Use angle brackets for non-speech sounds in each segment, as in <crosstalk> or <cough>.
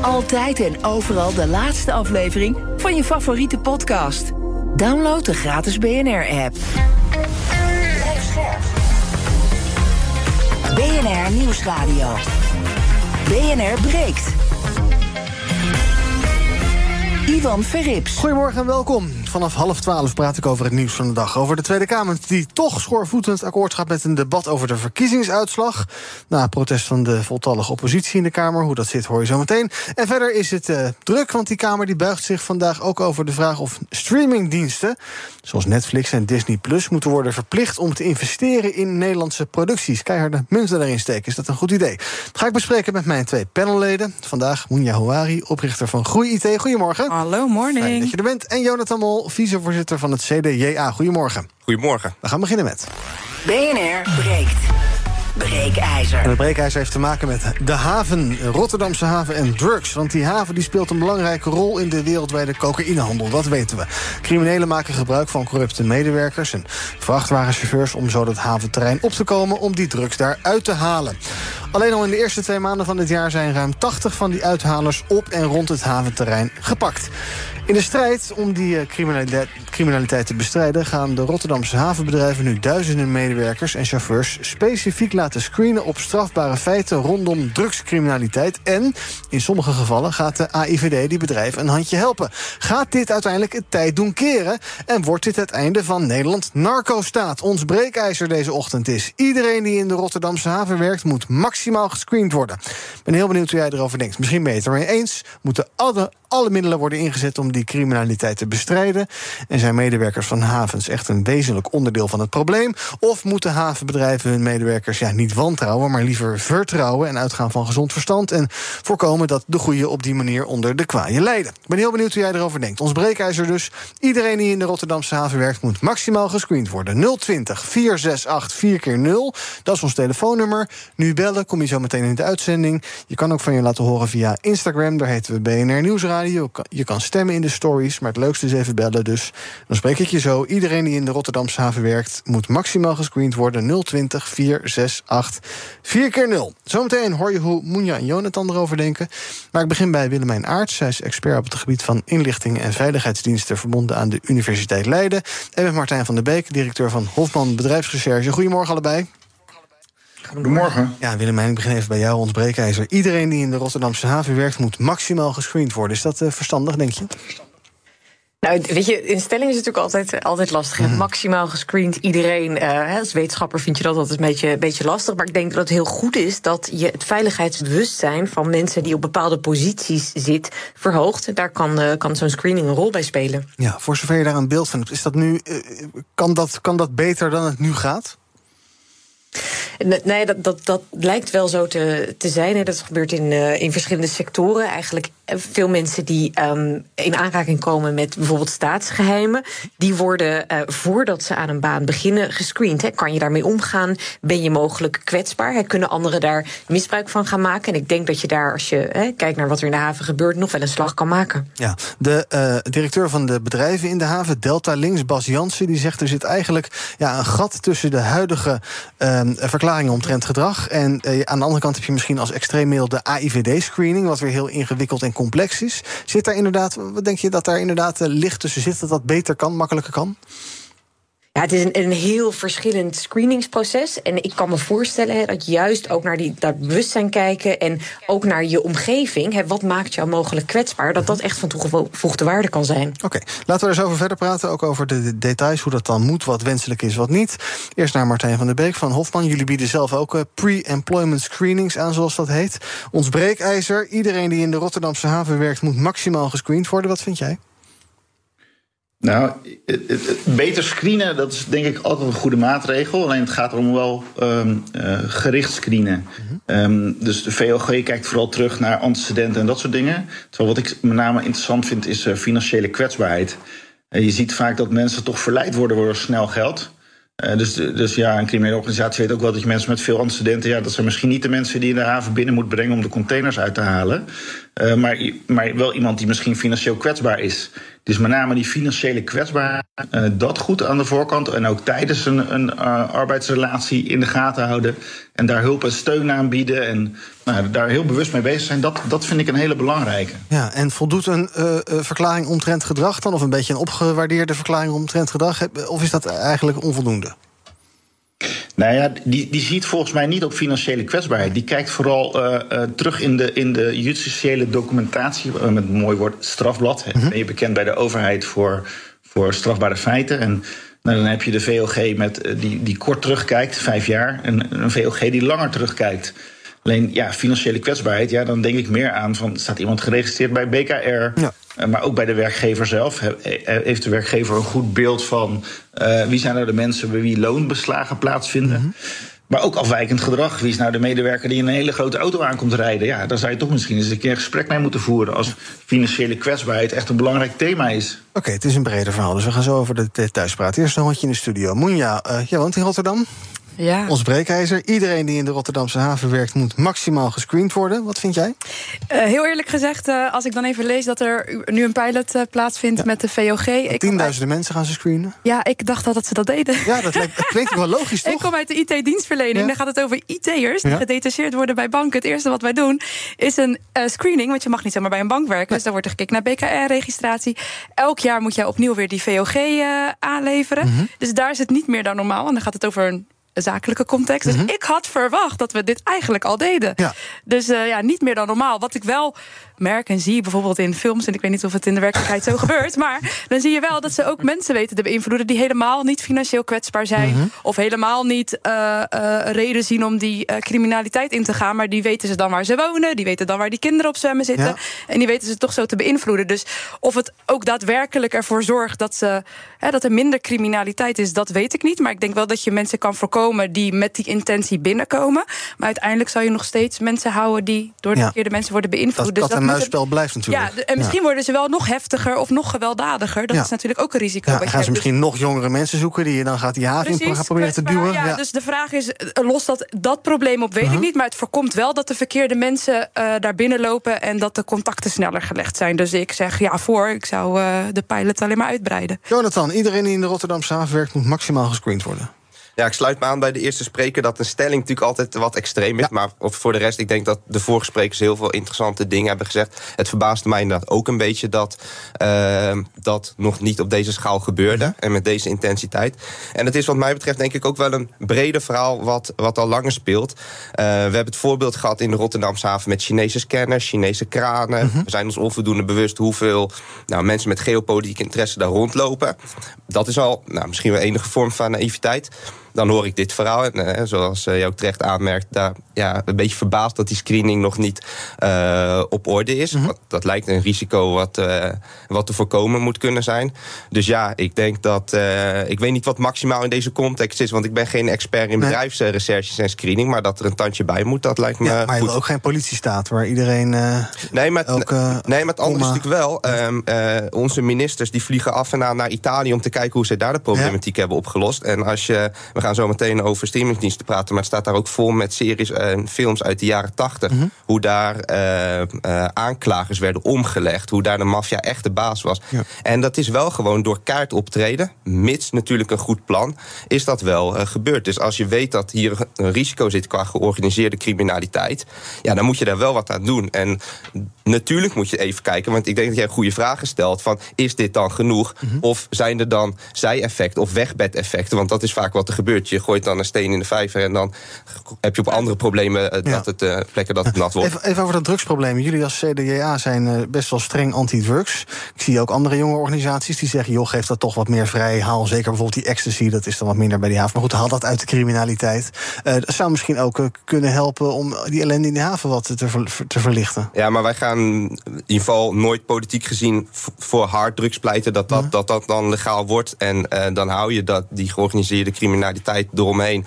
Altijd en overal de laatste aflevering van je favoriete podcast. Download de gratis BNR-app. BNR Nieuwsradio. BNR breekt. Ivan Verrips. Goedemorgen en welkom. Vanaf half twaalf praat ik over het nieuws van de dag. Over de Tweede Kamer die toch schoorvoetend akkoord gaat met een debat over de verkiezingsuitslag. Na protest van de voltallige oppositie in de Kamer. Hoe dat zit hoor je zo meteen. En verder is het uh, druk, want die Kamer die buigt zich vandaag ook over de vraag of streamingdiensten, zoals Netflix en Disney Plus, moeten worden verplicht om te investeren in Nederlandse producties. Keiharde munten daarin steken. Is dat een goed idee? Dat ga ik bespreken met mijn twee panelleden. Vandaag Moenja Houari, oprichter van Groei IT. Goedemorgen. Hallo, morning. Fijn dat je er bent. En Jonathan Mol, vicevoorzitter van het CDJA. Goedemorgen. Goedemorgen. We gaan beginnen met... BNR breekt. Breekijzer. En het breekijzer heeft te maken met de haven, Rotterdamse haven en drugs. Want die haven die speelt een belangrijke rol in de wereldwijde cocaïnehandel. Dat weten we. Criminelen maken gebruik van corrupte medewerkers en vrachtwagenchauffeurs... om zo dat haventerrein op te komen om die drugs daar uit te halen. Alleen al in de eerste twee maanden van dit jaar zijn ruim 80 van die uithalers op en rond het haventerrein gepakt. In de strijd om die criminaliteit, criminaliteit te bestrijden... gaan de Rotterdamse havenbedrijven nu duizenden medewerkers en chauffeurs... specifiek laten screenen op strafbare feiten rondom drugscriminaliteit. En in sommige gevallen gaat de AIVD die bedrijven een handje helpen. Gaat dit uiteindelijk het tijd doen keren? En wordt dit het einde van Nederland narco-staat? Ons breekijzer deze ochtend is... iedereen die in de Rotterdamse haven werkt moet maximaal gescreend worden. Ben heel benieuwd hoe jij erover denkt. Misschien ben je eens. Moeten alle, alle middelen worden ingezet om die criminaliteit te bestrijden? En medewerkers van havens echt een wezenlijk onderdeel van het probleem? Of moeten havenbedrijven hun medewerkers ja, niet wantrouwen, maar liever vertrouwen en uitgaan van gezond verstand en voorkomen dat de goede op die manier onder de kwaaien lijden? Ik ben heel benieuwd hoe jij erover denkt. Ons breekijzer dus. Iedereen die in de Rotterdamse haven werkt moet maximaal gescreend worden. 020 468 4 keer 0 Dat is ons telefoonnummer. Nu bellen, kom je zo meteen in de uitzending. Je kan ook van je laten horen via Instagram. Daar heten we BNR Nieuwsradio. Je kan stemmen in de stories, maar het leukste is even bellen. Dus dan spreek ik je zo. Iedereen die in de Rotterdamse haven werkt moet maximaal gescreend worden. 020 468 4 keer 0 Zometeen hoor je hoe Moenja en Jonathan erover denken. Maar ik begin bij Willemijn Aarts. Zij is expert op het gebied van inlichting en veiligheidsdiensten verbonden aan de Universiteit Leiden. En met Martijn van der Beek, directeur van Hofman Bedrijfsrecherche. Goedemorgen allebei. Goedemorgen. Ja, Willemijn, ik begin even bij jou, ons breekijzer. Iedereen die in de Rotterdamse haven werkt, moet maximaal gescreend worden. Is dat uh, verstandig, denk je? Nou, weet je, in stelling is het natuurlijk altijd, altijd lastig. Mm. Maximaal gescreend iedereen. Uh, als wetenschapper vind je dat altijd een beetje, een beetje lastig. Maar ik denk dat het heel goed is dat je het veiligheidsbewustzijn van mensen die op bepaalde posities zit verhoogt. Daar kan, uh, kan zo'n screening een rol bij spelen. Ja, voor zover je daar een beeld van hebt, is dat nu, uh, kan, dat, kan dat beter dan het nu gaat? Nee, dat, dat, dat lijkt wel zo te, te zijn. Hè. Dat gebeurt in, uh, in verschillende sectoren. Eigenlijk veel mensen die um, in aanraking komen met bijvoorbeeld staatsgeheimen, die worden uh, voordat ze aan een baan beginnen gescreend. Hè. Kan je daarmee omgaan? Ben je mogelijk kwetsbaar? Kunnen anderen daar misbruik van gaan maken? En ik denk dat je daar, als je hè, kijkt naar wat er in de haven gebeurt, nog wel een slag kan maken. Ja, de uh, directeur van de bedrijven in de haven, Delta Links, Bas Jansen, die zegt er zit eigenlijk ja, een gat tussen de huidige uh, verklaringen omtrent gedrag. En uh, aan de andere kant heb je misschien als extreem middel de AIVD-screening, wat weer heel ingewikkeld en complex is. Zit daar inderdaad, wat denk je dat daar inderdaad licht tussen zit, dat dat beter kan, makkelijker kan? Het is een, heel verschillend screeningsproces. En ik kan me voorstellen dat juist ook naar die, dat bewustzijn kijken... en ook naar je omgeving, hè, wat maakt jou mogelijk kwetsbaar... dat dat echt van toegevoegde waarde kan zijn. Oké, laten we er eens over verder praten. Ook over de details, hoe dat dan moet, wat wenselijk is, wat niet. Eerst naar Martijn van der Beek van Hofman. Jullie bieden zelf ook uh, pre-employment screenings aan, zoals dat heet. Ons breekijzer, iedereen die in de Rotterdamse haven werkt... moet maximaal gescreend worden. Wat vind jij? Nou, beter screenen, dat is denk ik altijd een goede maatregel. Alleen het gaat erom wel um, uh, gericht screenen. um, dus de VOG kijkt vooral terug naar antecedenten en dat soort dingen. Terwijl wat ik met name interessant vind, is uh, financiële kwetsbaarheid. Uh, je ziet vaak dat mensen toch verleid worden door snel geld. Dus, dus ja, een criminele organisatie weet ook wel dat je mensen met veel antecedenten... ja, dat zijn misschien niet de mensen die je de haven binnen moet brengen... om de containers uit te halen. Uh, maar, maar wel iemand die misschien financieel kwetsbaar is. Dus met name die financiële kwetsbaarheid, uh, dat goed aan de voorkant... en ook tijdens een, een arbeidsrelatie in de gaten houden... en daar hulp en steun aanbieden en nou, daar heel bewust mee bezig zijn... Dat, dat vind ik een hele belangrijke. Ja, en voldoet een verklaring omtrent gedrag dan... of een beetje een opgewaardeerde verklaring omtrent gedrag... of is dat eigenlijk onvoldoende? Nou ja, die, die ziet volgens mij niet op financiële kwetsbaarheid. Die kijkt vooral uh, uh, terug in de, in de justitiële documentatie, uh, met een mooi woord strafblad. Mm -hmm. Ben je bekend bij de overheid voor, voor strafbare feiten. En nou, dan heb je de VOG met, die, die kort terugkijkt, vijf jaar, en een VOG die langer terugkijkt. Alleen ja, financiële kwetsbaarheid, ja, dan denk ik meer aan van staat iemand geregistreerd bij BKR. Ja. Maar ook bij de werkgever zelf. Heeft de werkgever een goed beeld van uh, wie zijn nou de mensen bij wie loonbeslagen plaatsvinden? Mm -hmm. Maar ook afwijkend gedrag. Wie is nou de medewerker die in een hele grote auto aankomt rijden? Ja, daar zou je toch misschien eens een keer een gesprek mee moeten voeren. Als financiële kwetsbaarheid echt een belangrijk thema is. Oké, okay, het is een breder verhaal, dus we gaan zo over de details praten. Eerst een hondje in de studio. Moenja, uh, jij woont in Rotterdam? Ja. Ons breekijzer. Iedereen die in de Rotterdamse haven werkt, moet maximaal gescreend worden. Wat vind jij? Uh, heel eerlijk gezegd, uh, als ik dan even lees dat er nu een pilot uh, plaatsvindt ja. met de VOG. Tienduizenden mensen gaan ze screenen. Ja, ik dacht al dat ze dat deden. Ja, dat, lijkt, dat klinkt wel logisch, <laughs> toch? Ik kom uit de IT-dienstverlening. Ja. Dan gaat het over IT'ers die gedetacheerd worden bij banken. Het eerste wat wij doen is een screening. Want je mag niet zomaar bij een bank werken. Dus dan wordt er gekeken naar BKR-registratie. Elk jaar moet jij opnieuw weer die VOG aanleveren. Mm -hmm. Dus daar is het niet meer dan normaal. En dan gaat het over een zakelijke context. Dus mm -hmm. ik had verwacht dat we dit eigenlijk al deden. Ja. Dus uh, ja, niet meer dan normaal. Wat ik wel merk en zie bijvoorbeeld in films... en ik weet niet of het in de werkelijkheid zo <laughs> gebeurt... maar dan zie je wel dat ze ook mensen weten te beïnvloeden... die helemaal niet financieel kwetsbaar zijn... -hmm. of helemaal niet uh, uh, reden zien om die uh, criminaliteit in te gaan... maar die weten ze dan waar ze wonen... die weten dan waar die kinderen op zwemmen zitten... Ja. en die weten ze toch zo te beïnvloeden. Dus of het ook daadwerkelijk ervoor zorgt dat, ze, hè, dat er minder criminaliteit is... dat weet ik niet, maar ik denk wel dat je mensen kan voorkomen... die met die intentie binnenkomen. Maar uiteindelijk zal je nog steeds mensen houden... die door de Ja. verkeerde mensen worden beïnvloed. Dat, dus dat muisspel blijft natuurlijk. ja, en misschien worden ze wel nog heftiger of nog gewelddadiger. Dat Ja. is natuurlijk ook een risico. Ja, gaan ze. Dus- misschien nog jongere mensen zoeken... die je dan gaat die haven proberen te duwen? Ja, Dus de vraag is, eh, lost dat, dat probleem op, weet Mhm. ik niet. Maar het voorkomt wel dat de verkeerde mensen eh, daar binnenlopen... en dat de contacten sneller gelegd zijn. Dus ik zeg ja voor, ik zou eh, de pilot alleen maar uitbreiden. Jonathan, iedereen die in de Rotterdamse haven werkt... moet maximaal gescreend worden. Ja, ik sluit me aan bij de eerste spreker dat een stelling natuurlijk altijd wat extreem is. Ja. Maar voor de rest, ik denk dat de vorige sprekers heel veel interessante dingen hebben gezegd. Het verbaasde mij inderdaad ook een beetje dat uh, dat nog niet op deze schaal gebeurde. Mhm. En met deze intensiteit. En het is wat mij betreft denk ik ook wel een breder verhaal wat, wat al langer speelt. Uh, we hebben het voorbeeld gehad in de Rotterdamse haven met Chinese scanners, Chinese kranen. Mhm. We zijn ons onvoldoende bewust hoeveel nou, mensen met geopolitieke interesse daar rondlopen. Dat is al nou, misschien wel enige vorm van naïviteit dan hoor ik dit verhaal. En eh, zoals je ook terecht aanmerkt, daar ja, een beetje verbaasd dat die screening nog niet uh, op orde is. Mhm. Want dat lijkt een risico wat, uh, wat te voorkomen moet kunnen zijn. Dus ja, ik denk dat. Uh, ik weet niet wat maximaal in deze context is, want ik ben geen expert in Nee. bedrijfsrecherches en screening. Maar dat er een tandje bij moet, dat lijkt me Ja, maar je wil ook geen politiestaat waar iedereen... eh, Nee, maar, elke nee, maar het andere is natuurlijk wel... ehm, eh, onze ministers die vliegen af en aan naar Italië... om te kijken hoe ze daar de problematiek hebben opgelost. En als je... We gaan zo meteen over streamingsdiensten praten... maar het staat daar ook vol met series en films uit de jaren tachtig... Mhm. hoe daar eh, eh, aanklagers werden omgelegd... hoe daar de maffia echt de baas was. Ja. En dat is wel gewoon door kaart optreden... mits natuurlijk een goed plan, is dat wel eh, gebeurd. Dus als je weet dat hier een risico zit qua georganiseerde criminaliteit... ja, dan moet je daar wel wat aan doen. En natuurlijk moet je even kijken, want ik denk dat jij goede vragen stelt... van is dit dan genoeg? Mhm. Of zijn er dan zij-effecten of wegbed-effecten? Want dat is vaak wat er gebeurt. Gebeurt. Je gooit dan een steen in de vijver en dan heb je op andere problemen eh, dat het uh, plekken dat het nat wordt. Even, even, over dat drugsprobleem. Jullie als CDA zijn uh, best wel streng anti-drugs. Ik zie ook andere jonge organisaties die zeggen: joh, geef dat toch wat meer vrij. Haal zeker bijvoorbeeld die ecstasy, dat is dan wat minder bij die haven. Maar goed, haal dat uit de criminaliteit. dat zou misschien ook kunnen helpen om die ellende in de haven wat te, ver, te verlichten. Ja, maar wij gaan in ieder geval nooit politiek gezien voor harddrugs pleiten dat dat, dat, dat dan legaal wordt. En dan hou je dat, die georganiseerde criminaliteit eromheen.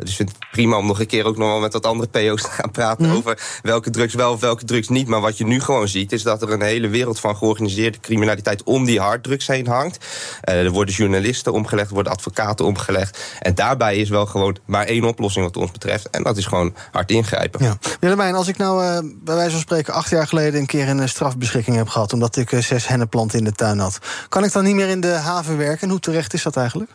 dus ik vind het prima om nog een keer ook nog wel met wat andere PO's te gaan praten Mhm. over welke drugs wel of welke drugs niet. Maar wat je nu gewoon ziet, is dat er een hele wereld van georganiseerde criminaliteit om die harddrugs heen hangt. Uh, er worden journalisten omgelegd, er worden advocaten omgelegd. En daarbij is wel gewoon maar één oplossing wat ons betreft. En dat is gewoon hard ingrijpen. Ja. Willemijn, als ik nou uh, bij wijze van spreken acht jaar geleden een keer een strafbeschikking heb gehad. omdat ik uh, zes hennenplanten in de tuin had. kan ik dan niet meer in de haven werken? En hoe terecht is dat eigenlijk?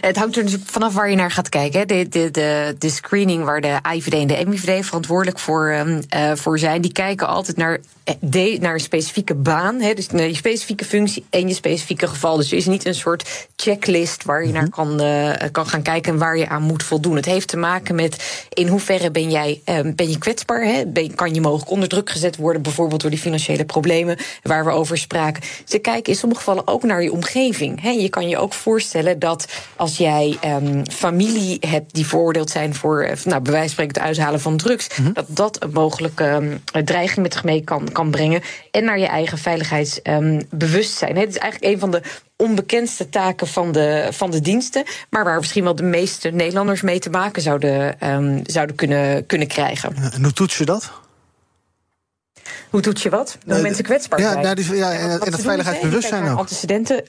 Het hangt er natuurlijk vanaf waar je naar gaat kijken. De, de, de, de screening waar de IVD en de MIVD verantwoordelijk voor, um, uh, voor zijn, die kijken altijd naar, de, naar een specifieke baan. Hè, dus naar je specifieke functie en je specifieke geval. Dus er is niet een soort checklist waar je naar kan, uh, kan gaan kijken en waar je aan moet voldoen. Het heeft te maken met in hoeverre ben jij um, ben je kwetsbaar. Hè? Ben, kan je mogelijk onder druk gezet worden, bijvoorbeeld door die financiële problemen waar we over spraken. Ze kijken in sommige gevallen ook naar je omgeving. Hè? Je kan je ook voorstellen dat als jij um, familie hebt die veroordeeld zijn voor, uh, nou, bij wijze van spreken, het uithalen van drugs, mm -hmm. dat dat een mogelijke um, dreiging met zich mee kan, kan brengen. En naar je eigen veiligheidsbewustzijn. Um, het is eigenlijk een van de onbekendste taken van de, van de diensten, maar waar misschien wel de meeste Nederlanders mee te maken zouden, zouden kunnen, kunnen krijgen. En hoe toets je dat? Hoe toets je wat? Hoe mensen kwetsbaar ja, zijn. Nou, die, ja, en, en dat veiligheidsbewustzijn ook. Antecedenten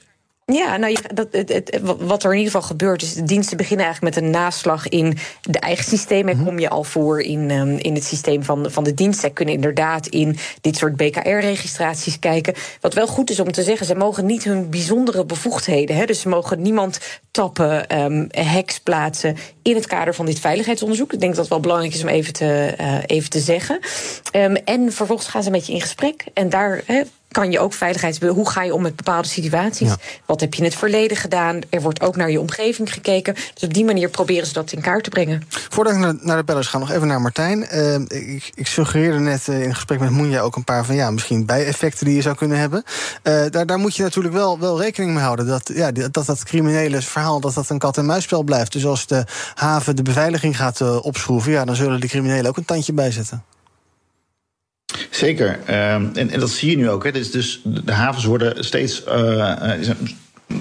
ja, nou, dat, het, het, wat er in ieder geval gebeurt, is de diensten beginnen eigenlijk met een naslag in de eigen systemen. En kom je al voor in, um, in het systeem van, van de dienst. Zij kunnen inderdaad in dit soort BKR-registraties kijken. Wat wel goed is om te zeggen, ze mogen niet hun bijzondere bevoegdheden. Hè, dus ze mogen niemand tappen, um, hacks plaatsen in het kader van dit veiligheidsonderzoek. Ik denk dat het wel belangrijk is om even te, uh, even te zeggen. Um, en vervolgens gaan ze met je in gesprek. En daar. Hè, kan je ook veiligheids... Hoe ga je om met bepaalde situaties? Ja. Wat heb je in het verleden gedaan? Er wordt ook naar je omgeving gekeken. Dus op die manier proberen ze dat in kaart te brengen. Voordat ik naar de bellers ga, nog even naar Martijn. Uh, ik, ik, suggereerde net uh, in gesprek met Moenja ook een paar van... ja, misschien bijeffecten die je zou kunnen hebben. Uh, daar, daar moet je natuurlijk wel, wel rekening mee houden. Dat, ja, dat dat criminele verhaal dat dat een kat-en-muisspel blijft. Dus als de haven de beveiliging gaat uh, opschroeven... ja, dan zullen de criminelen ook een tandje bijzetten. Zeker. Uh, en, en, dat zie je nu ook. Hè. Dus, dus de havens worden steeds. Uh,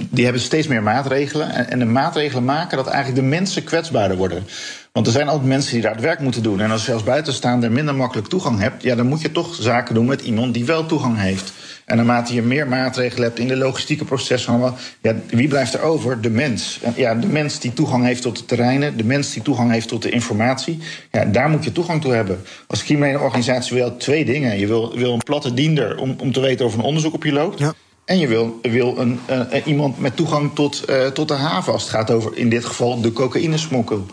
die hebben steeds meer maatregelen. En, de maatregelen maken dat eigenlijk de mensen kwetsbaarder worden. Want er zijn altijd mensen die daar het werk moeten doen. En als je als buitenstaander minder makkelijk toegang hebt, ja, dan moet je toch zaken doen met iemand die wel toegang heeft. En naarmate je meer maatregelen hebt in de logistieke processen, ja, wie blijft er over? De mens. En ja, de mens die toegang heeft tot de terreinen, de mens die toegang heeft tot de informatie. Ja, daar moet je toegang toe hebben. Als criminele organisatie wil je twee dingen. Je wil, wil een platte diender om, om te weten of een onderzoek op je loopt. Ja. En je wil, wil een, uh, iemand met toegang tot, uh, tot de haven als het gaat over in dit geval de cocaïnesmokkel.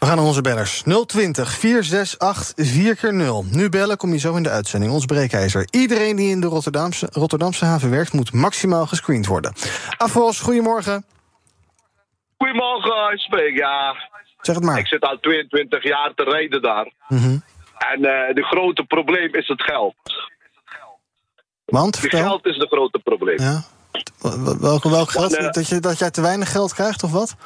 We gaan naar onze bellers. 020 468 4x0. Nu bellen, kom je zo in de uitzending. Ons breekijzer. Iedereen die in de Rotterdamse, Rotterdamse haven werkt... moet maximaal gescreend worden. Afos, goedemorgen. Goedemorgen, ik spreek, ja. Zeg het maar. Ik zit al 22 jaar te rijden daar. Mm -hmm. En uh, de grote probleem is het geld. Want? Het geld is het grote probleem. Ja. Welk, welk geld? Uh, dat, je, dat jij te weinig geld krijgt, of wat?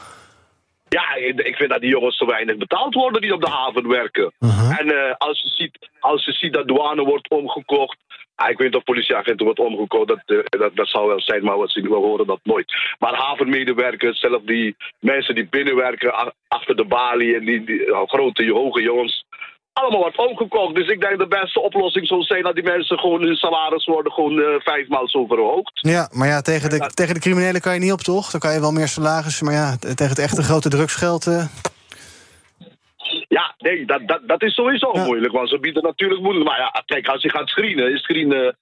Ja, ik vind dat die jongens te weinig betaald worden die op de haven werken. Uh -huh. En uh, als, je ziet, als je ziet dat douane wordt omgekocht. Ah, ik weet niet of politieagenten wordt omgekocht, dat, uh, dat, dat zou wel zijn, maar we horen dat nooit. Maar havenmedewerkers, zelf die mensen die binnenwerken achter de balie en die, die grote, hoge jongens. Allemaal wordt omgekocht. Dus ik denk de beste oplossing zou zijn dat die mensen gewoon hun salaris worden gewoon uh, vijfmaal zo verhoogd. Ja, maar ja, tegen de, ja. tegen de criminelen kan je niet op, toch? Dan kan je wel meer salaris, maar ja, tegen het echte grote drugsgeld. Uh... Ja, nee, dat, dat, dat is sowieso ja. moeilijk, want ze bieden natuurlijk moeilijk. Maar ja, kijk, als je gaat screenen, screenen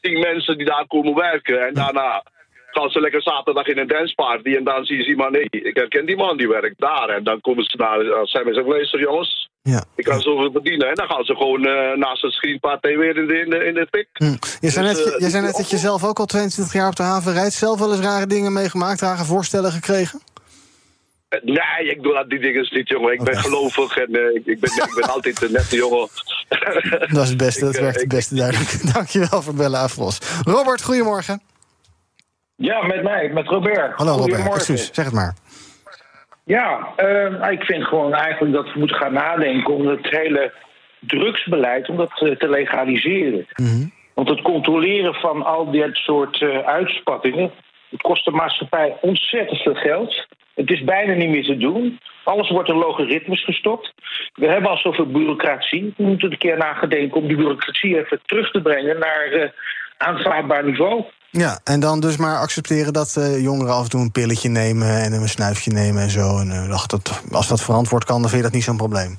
tien mensen die daar komen werken en daarna gaan ze lekker zaterdag in een danceparty en dan zien ze iemand, nee, ik herken die man, die werkt daar. En dan komen ze daar, zijn ze luister jongens, ja. ik kan zoveel verdienen. En dan gaan ze gewoon uh, naast het screenpartij weer in de, in de, in de pik. Hm. Je zei net, dus, uh, je zei net dat je zelf ook al 22 jaar op de haven rijdt. Zelf wel eens rare dingen meegemaakt, rare voorstellen gekregen? Nee, ik doe dat die dingen niet, jongen. Ik ben gelovig en uh, ik, ben, ik ben altijd een nette jongen. <laughs> dat is het beste, dat werkt het beste duidelijk. Dankjewel voor bellen, Afros. Robert, goedemorgen. Ja, met mij, met Robert. Hallo Robert, excuus, zeg het maar. Ja, uh, ik vind gewoon eigenlijk dat we moeten gaan nadenken om het hele drugsbeleid om dat te legaliseren. Mhm. Want het controleren van al dit soort uh, uitspattingen, het kost de maatschappij ontzettend veel geld. Het is bijna niet meer te doen. Alles wordt in logaritmes gestopt. We hebben al zoveel bureaucratie. We moeten een keer nagedenken om die bureaucratie even terug te brengen naar uh, aanvaardbaar niveau. Ja, en dan dus maar accepteren dat uh, jongeren af en toe een pilletje nemen en een snuifje nemen en zo. En uh, dat, als dat verantwoord kan, dan vind je dat niet zo'n probleem.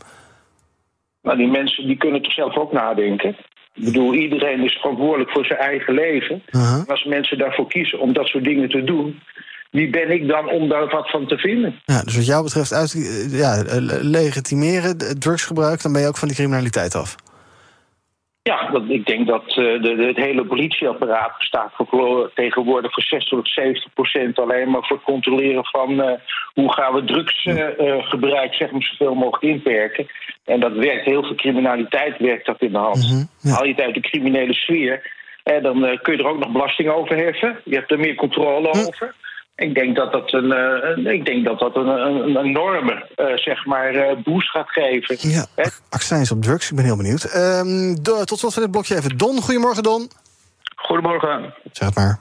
Nou, die mensen die kunnen toch zelf ook nadenken. Ik bedoel, iedereen is verantwoordelijk voor zijn eigen leven. Uh -huh. En als mensen daarvoor kiezen om dat soort dingen te doen, wie ben ik dan om daar wat van te vinden? Ja, dus wat jou betreft uit, ja, legitimeren drugsgebruik, dan ben je ook van die criminaliteit af. Ja, dat, ik denk dat uh, de, het hele politieapparaat bestaat voor, tegenwoordig voor 60 tot 70 procent alleen maar voor het controleren van uh, hoe gaan we drugsgebruik uh, zeg maar, zoveel mogelijk inperken. En dat werkt, heel veel criminaliteit werkt dat in de hand. Mm -hmm, ja. Haal je het uit de criminele sfeer, en dan kun je er ook nog belasting over heffen. Je hebt er meer controle over. Ik denk dat dat een, uh, ik denk dat dat een, een, een enorme uh, zeg maar, uh, boost gaat geven. Ja, accijns op drugs, ik ben heel benieuwd. Um, de, tot slot van dit blokje even Don. Goedemorgen, Don. Goedemorgen. Zeg het maar.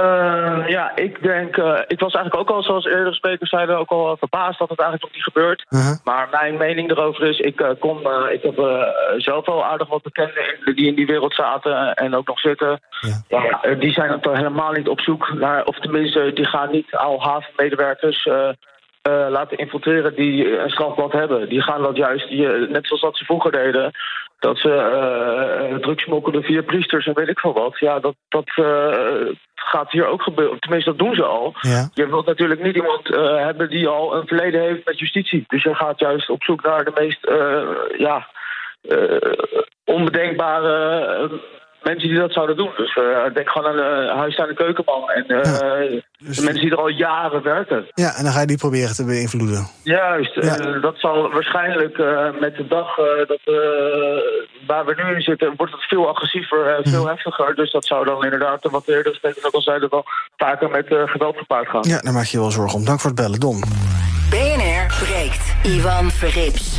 Uh, ja, ik denk. Uh, ik was eigenlijk ook al, zoals eerdere sprekers zeiden, ook al verbaasd dat het eigenlijk nog niet gebeurt. Uh -huh. Maar mijn mening erover is: ik kom. ik heb zelf wel aardig wat bekenden die in die wereld zaten en ook nog zitten. Ja. Ja, die zijn het helemaal niet op zoek naar, of tenminste, die gaan niet al havenmedewerkers. Uh, laten infiltreren die een strafblad hebben. Die gaan dat juist, die, net zoals dat ze vroeger deden, dat ze uh, drugs smokkelden via priesters en weet ik veel wat. Ja, dat, dat uh, gaat hier ook gebeuren. Tenminste, dat doen ze al. Ja. Je wilt natuurlijk niet iemand hebben die al een verleden heeft met justitie. Dus je gaat juist op zoek naar de meest ja, onbedenkbare mensen die dat zouden doen. Dus uh, denk gewoon aan een uh, huisstaande keukenman en uh, ja. dus de mensen die er al jaren werken. Ja, en dan ga je die proberen te beïnvloeden. Juist, ja. dat zal waarschijnlijk met de dag dat, waar we nu in zitten, wordt het veel agressiever en veel hm. heftiger. Dus dat zou dan inderdaad, wat eerder sprekers ook al zeiden, wel vaker met geweld gepaard gaan. Ja, daar maak je wel zorgen om. Dank voor het bellen, Don. BNR breekt. Ivan Verrips.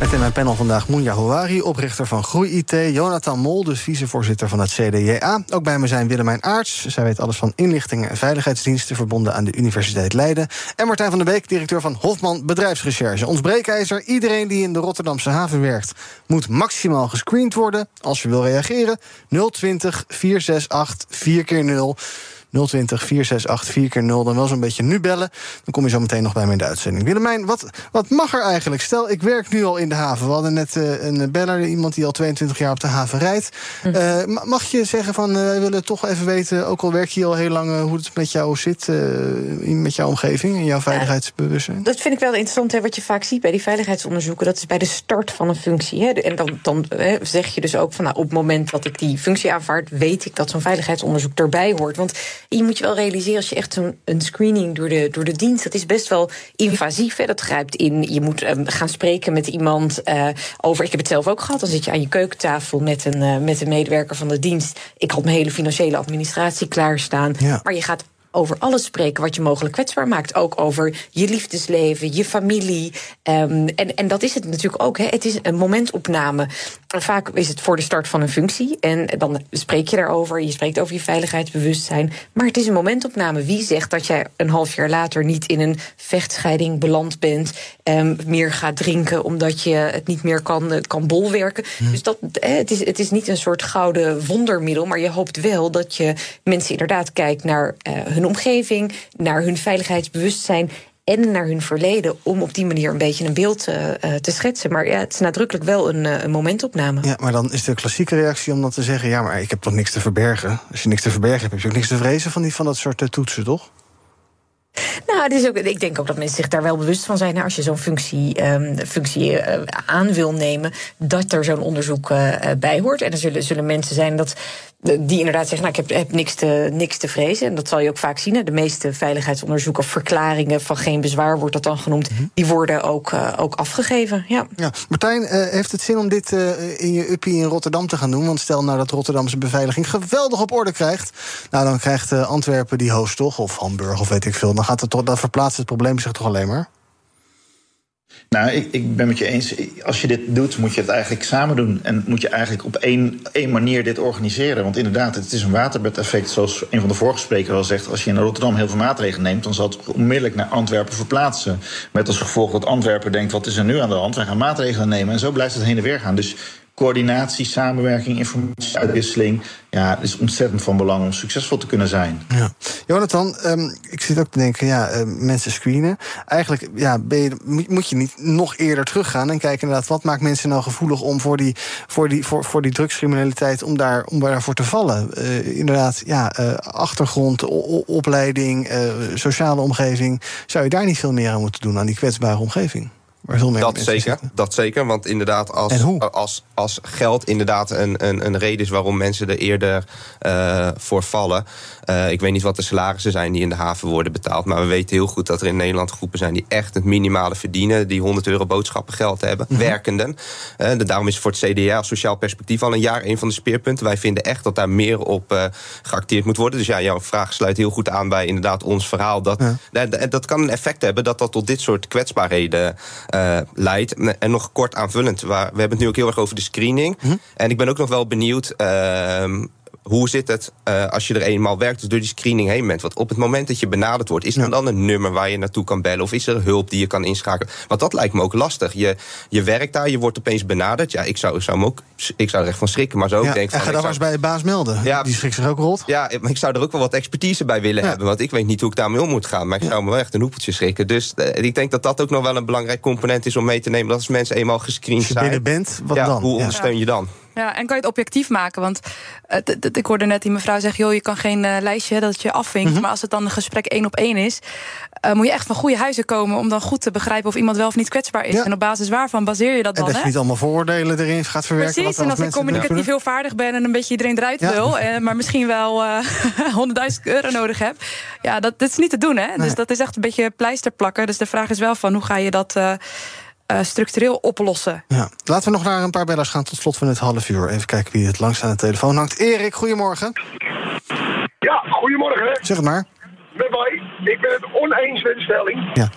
Met in mijn panel vandaag Moenja Houari, oprichter van Groei IT. Jonathan Mol, de vicevoorzitter van het CDJA. Ook bij me zijn Willemijn Aarts. Zij weet alles van inlichtingen en veiligheidsdiensten... verbonden aan de Universiteit Leiden. En Martijn van der Beek, directeur van Hofman Bedrijfsrecherche. Ons breekijzer, iedereen die in de Rotterdamse haven werkt... moet maximaal gescreend worden. Als je wil reageren, 020 468 4 keer 0 020 468 4 keer 0 Dan wel zo'n beetje nu bellen. Dan kom je zo meteen nog bij me in de uitzending. Willemijn, wat, wat mag er eigenlijk? Stel, ik werk nu al in de haven. We hadden net uh, een beller, iemand die al 22 jaar op de haven rijdt. Uh, mag je zeggen van, uh, wij willen toch even weten... ook al werk je al heel lang, hoe het met jou zit... met jouw omgeving en jouw veiligheidsbewustzijn? Dat vind ik wel interessant, hè, wat je vaak ziet bij die veiligheidsonderzoeken. Dat is bij de start van een functie. Hè. En dan, dan hè, zeg je dus ook van, nou, op het moment dat ik die functie aanvaard... weet ik dat zo'n veiligheidsonderzoek erbij hoort. Want je moet je wel realiseren, als je echt zo'n een screening door de, door de dienst, dat is best wel invasief. Hè? Dat grijpt in. Je moet um, gaan spreken met iemand uh, over. Ik heb het zelf ook gehad. Dan zit je aan je keukentafel met een, uh, met een medewerker van de dienst. Ik had mijn hele financiële administratie klaarstaan. Ja. Maar je gaat over alles spreken wat je mogelijk kwetsbaar maakt. Ook over je liefdesleven, je familie. Um, en, en dat is het natuurlijk ook. Hè. Het is een momentopname. Vaak is het voor de start van een functie. En dan spreek je daarover. Je spreekt over je veiligheidsbewustzijn. Maar het is een momentopname. Wie zegt dat jij een half jaar later niet in een vechtscheiding beland bent? Um, meer gaat drinken omdat je het niet meer kan, kan bolwerken. Hm. Dus dat, het, is, het is niet een soort gouden wondermiddel. Maar je hoopt wel dat je mensen inderdaad kijkt naar uh, hun omgeving, naar hun veiligheidsbewustzijn en naar hun verleden om op die manier een beetje een beeld uh, te schetsen. Maar ja, het is nadrukkelijk wel een, uh, een momentopname. Ja, maar dan is de klassieke reactie om dan te zeggen... ja, maar ik heb toch niks te verbergen? Als je niks te verbergen hebt, heb je ook niks te vrezen van, die, van dat soort toetsen, toch? Nou, het is ook, ik denk ook dat mensen zich daar wel bewust van zijn. Als je zo'n functie, um, functie uh, aan wil nemen, dat er zo'n onderzoek uh, bij hoort. En er zullen, zullen mensen zijn dat die inderdaad zeggen, nou, ik heb, heb niks, te, niks te vrezen. En dat zal je ook vaak zien. Hè. De meeste veiligheidsonderzoeken, verklaringen van geen bezwaar, wordt dat dan genoemd, Mhm. die worden ook, uh, ook afgegeven. Ja. Ja. Martijn, uh, heeft het zin om dit uh, in je uppie in Rotterdam te gaan doen? Want stel nou dat Rotterdamse beveiliging geweldig op orde krijgt. Nou, dan krijgt Antwerpen die host toch, of Hamburg of weet ik veel. Dan gaat het toch, dat verplaatst het probleem zich toch alleen maar? Nou, ik, ik ben met je eens. Als je dit doet, moet je het eigenlijk samen doen. En moet je eigenlijk op één, één manier dit organiseren. Want inderdaad, het is een waterbedeffect. Zoals een van de vorige sprekers al zegt. Als je in Rotterdam heel veel maatregelen neemt, dan zal het onmiddellijk naar Antwerpen verplaatsen. Met als gevolg dat Antwerpen denkt: wat is er nu aan de hand? Wij gaan maatregelen nemen. En zo blijft het heen en weer gaan. Dus coördinatie, samenwerking, informatieuitwisseling. Ja, is ontzettend van belang om succesvol te kunnen zijn. Ja. Jonathan, um, ik zit ook te denken, ja, uh, mensen screenen. Eigenlijk ja, ben je, moet je niet nog eerder teruggaan en kijken inderdaad, wat maakt mensen nou gevoelig om voor die, voor die, voor, voor die drugscriminaliteit, om, daar, om daarvoor te vallen? Uh, inderdaad, ja, uh, achtergrond, opleiding, sociale omgeving. Zou je daar niet veel meer aan moeten doen, aan die kwetsbare omgeving? Dat zeker, dat zeker. Want inderdaad, als, als, als geld inderdaad een, een, een reden is waarom mensen er eerder uh, voor vallen. Uh, ik weet niet wat de salarissen zijn die in de haven worden betaald. Maar we weten heel goed dat er in Nederland groepen zijn die echt het minimale verdienen. Die 100 euro boodschappengeld hebben, mm -hmm. werkenden. Uh, daarom is voor het CDA als sociaal perspectief al een jaar een van de speerpunten. Wij vinden echt dat daar meer op geacteerd moet worden. Dus ja, jouw vraag sluit heel goed aan bij inderdaad ons verhaal. Dat, ja. dat, dat kan een effect hebben dat dat tot dit soort kwetsbaarheden uh, leidt. En nog kort aanvullend, waar, we hebben het nu ook heel erg over de screening. Mhm. En ik ben ook nog wel benieuwd. Uh, hoe zit het uh, als je er eenmaal werkt, dus door die screening heen bent? Want op het moment dat je benaderd wordt, is er ja. dan een nummer waar je naartoe kan bellen? Of is er hulp die je kan inschakelen? Want dat lijkt me ook lastig. Je, je werkt daar, je wordt opeens benaderd. Ja, ik zou, ik zou, me ook, ik zou er echt van schrikken. Maar zo ook ja, en ga dan maar eens bij je baas melden. Ja, die schrikt zich ook rot. Ja, maar ik zou er ook wel wat expertise bij willen hebben. Want ik weet niet hoe ik daarmee om moet gaan. Maar ik zou me wel echt een hoepeltje schrikken. Dus uh, ik denk dat dat ook nog wel een belangrijk component is om mee te nemen. Dat als mensen eenmaal gescreend zijn. Als je binnen bent, wat dan? Hoe ondersteun je dan? Ja, en kan je het objectief maken? Want uh, ik hoorde net die mevrouw zeggen: joh, je kan geen uh, lijstje dat je afvinkt. Mm -hmm. Maar als het dan een gesprek één op één is, uh, moet je echt van goede huizen komen om dan goed te begrijpen of iemand wel of niet kwetsbaar is. Ja. En op basis waarvan baseer je dat dan? En dat je niet allemaal vooroordelen erin gaat verwerken. Precies, en als ik communicatief heel vaardig ben en een beetje iedereen eruit ja. wil, eh, maar misschien wel <laughs> 100.000 euro nodig heb. Ja, dat, dat is niet te doen, hè? Nee. Dus dat is echt een beetje pleister plakken. Dus de vraag is wel van hoe ga je dat. Uh, structureel oplossen. Ja. Laten we nog naar een paar bellers gaan tot slot van het half uur. Even kijken wie het langst aan de telefoon hangt. Erik, goedemorgen. Ja, goedemorgen. Zeg het maar. Met mij. Ik ben het oneens met de stelling. Ja.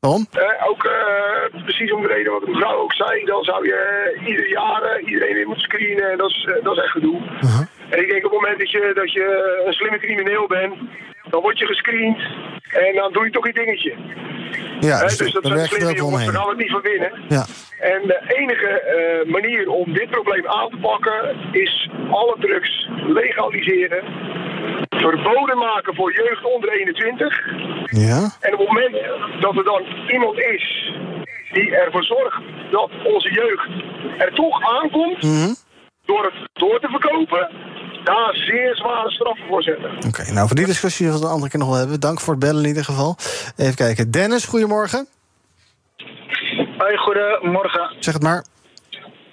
Waarom? Uh, ook uh, precies om de reden wat de mevrouw ook zei. Dan zou je uh, ieder jaar iedereen weer moeten screenen. En dat is, dat is echt gedoe. -huh. En ik denk op het moment dat je, dat je een slimme crimineel bent... dan word je gescreend en dan doe je toch je dingetje. Ja, dus, dus dat zijn slimme jongens, daar gaan we het niet van winnen. Ja. En de enige uh, manier om dit probleem aan te pakken is alle drugs legaliseren. Verboden maken voor jeugd onder 21. Ja. En op het moment dat er dan iemand is die ervoor zorgt dat onze jeugd er toch aankomt, mm -hmm. door het door te verkopen, daar zeer zware straffen voor zetten. Oké, okay, nou voor die discussie zullen we een andere keer nog wel hebben. Dank voor het bellen in ieder geval. Even kijken. Dennis, goedemorgen. Hoi, goedemorgen. Zeg het maar.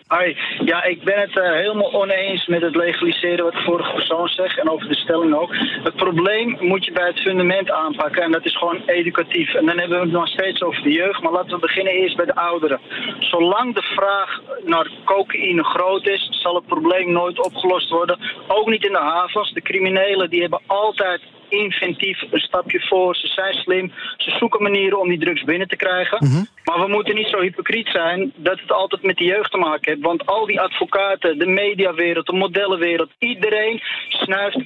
Hoi, ja, ik ben het uh, helemaal oneens met het legaliseren wat de vorige persoon zegt en over de stelling ook. Het probleem moet je bij het fundament aanpakken en dat is gewoon educatief. En dan hebben we het nog steeds over de jeugd, maar laten we beginnen eerst bij de ouderen. Zolang de vraag naar cocaïne groot is, zal het probleem nooit opgelost worden. Ook niet in de havens. De criminelen die hebben altijd inventief een stapje voor. Ze zijn slim. Ze zoeken manieren om die drugs binnen te krijgen. Mm -hmm. Maar we moeten niet zo hypocriet zijn dat het altijd met de jeugd te maken heeft. Want al die advocaten, de mediawereld, de modellenwereld, iedereen snuift uh,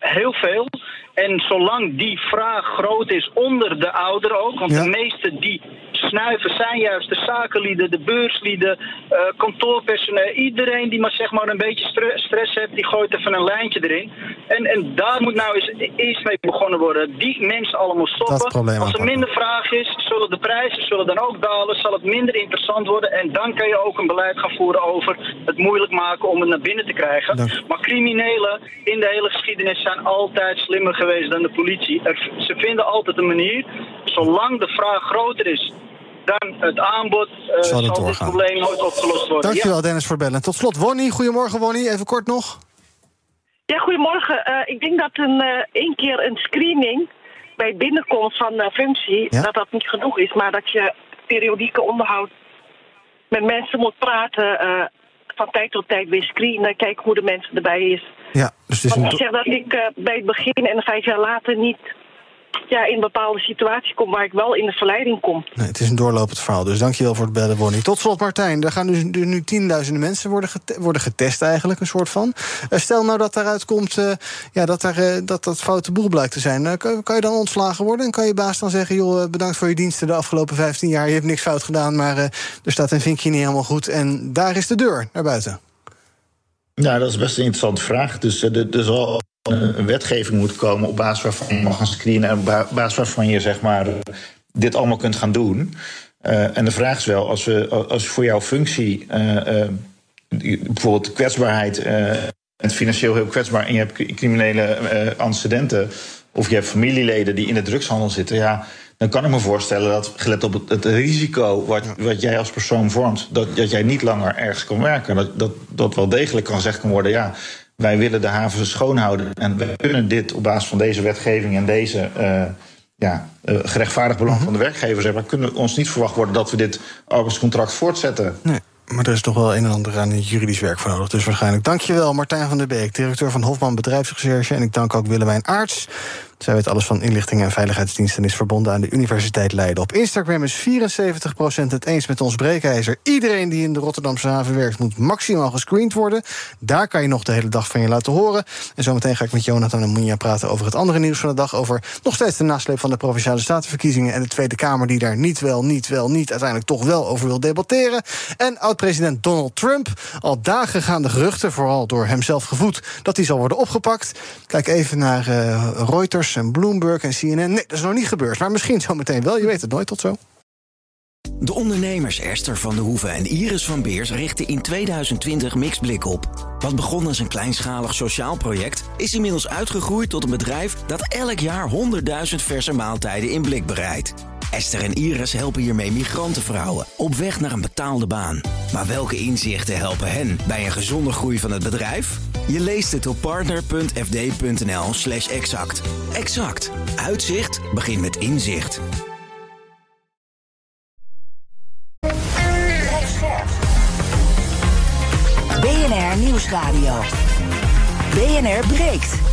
heel veel. En zolang die vraag groot is onder de ouderen ook, want ja. de meeste die snuiven zijn juist de zakenlieden, de beurslieden, uh, kantoorpersoneel. Iedereen die maar zeg maar een beetje stress heeft, die gooit even een lijntje erin. En, en daar moet nou eens eerst mee begonnen worden. Die mensen allemaal stoppen. Als er minder vraag is, zullen de prijzen zullen dan ook dalen, zal het minder interessant worden. En dan kan je ook een beleid gaan voeren over het moeilijk maken om het naar binnen te krijgen. Dank. Maar criminelen in de hele geschiedenis zijn altijd slimmer geweest dan de politie. Er, ze vinden altijd een manier, zolang de vraag groter is dan het aanbod, uh, zal, het zal probleem nooit opgelost worden. Dankjewel ja. Dennis voor bellen. Tot slot, Wonnie. Goedemorgen Wonnie, even kort nog. Ja, goedemorgen. Eh, ik denk dat een eh, één keer een screening bij binnenkomst van uh, functie, Ja. dat dat niet genoeg is, maar dat je periodieke onderhoud met mensen moet praten, eh, van tijd tot tijd weer screenen, kijken hoe de mensen erbij is. Ja, dus het is Want een ik zeg dat ik eh, bij het begin en vijf jaar later niet ja, in een bepaalde situatie kom waar ik wel in de verleiding kom. Nee, het is een doorlopend verhaal, dus dankjewel voor het bellen, Bonnie. Tot slot, Martijn. Er gaan dus nu, nu tienduizenden mensen worden, worden getest, eigenlijk, een soort van. Eh, stel nou dat daaruit komt eh, ja, dat, daar, eh, dat dat foute boel blijkt te zijn. Eh, kan, kan je dan ontslagen worden? En kan je baas dan zeggen: joh, bedankt voor je diensten de afgelopen 15 jaar. Je hebt niks fout gedaan, maar eh, er staat een vinkje niet helemaal goed. En daar is de deur naar buiten. Ja, dat is best een interessante vraag. Dus er zal een wetgeving moeten komen op basis waarvan je mag gaan screenen en op ba- basis waarvan je zeg maar dit allemaal kunt gaan doen. Eh, en de vraag is wel, als we als voor jouw functie eh, die- bijvoorbeeld kwetsbaarheid, bent financieel heel kwetsbaar en je hebt cri- criminele antecedenten of je hebt familieleden die in de drugshandel zitten, ja, dan kan ik me voorstellen dat, gelet op het, het risico wat, wat jij als persoon vormt, dat, dat jij niet langer ergens kan werken. Dat, dat, dat wel degelijk kan gezegd kan worden, ja, wij willen de havens schoonhouden en we kunnen dit op basis van deze wetgeving en deze eh, ja, eh, gerechtvaardigd belang van de werkgevers hebben. Kunnen ons niet verwacht worden dat we dit arbeidscontract voortzetten. Nee. Maar er is toch wel een en ander aan juridisch werk voor nodig. Dus waarschijnlijk. Dankjewel, Martijn van der Beek, directeur van Hofman Bedrijfsrecherche. En ik dank ook Willemijn Aarts. Zij weet alles van inlichting en veiligheidsdiensten... en is verbonden aan de Universiteit Leiden. Op Instagram is 74% het eens met ons breekijzer. Iedereen die in de Rotterdamse haven werkt... moet maximaal gescreend worden. Daar kan je nog de hele dag van je laten horen. En zometeen ga ik met Jonathan en praten... over het andere nieuws van de dag. Over nog steeds de nasleep van de Provinciale Statenverkiezingen... en de Tweede Kamer die daar niet wel, niet wel, niet... uiteindelijk toch wel over wil debatteren. En oud-president Donald Trump. Al dagen gaan de geruchten, vooral door hemzelf gevoed... dat hij zal worden opgepakt. Kijk even naar eh, Reuters en Bloomberg en CNN. Nee, dat is nog niet gebeurd. Maar misschien zometeen wel. Je weet het nooit. Tot zo. De ondernemers Esther van de Hoeven en Iris van Beers richten in 2020 Mixblik op. Wat begon als een kleinschalig sociaal project, is inmiddels uitgegroeid tot een bedrijf dat elk jaar 100.000 verse maaltijden in blik bereidt. Esther en Iris helpen hiermee migrantenvrouwen op weg naar een betaalde baan. Maar welke inzichten helpen hen bij een gezonde groei van het bedrijf? Je leest het op partner.fd.nl/slash exact. Exact. Uitzicht begint met inzicht. BNR Nieuwsradio. BNR breekt.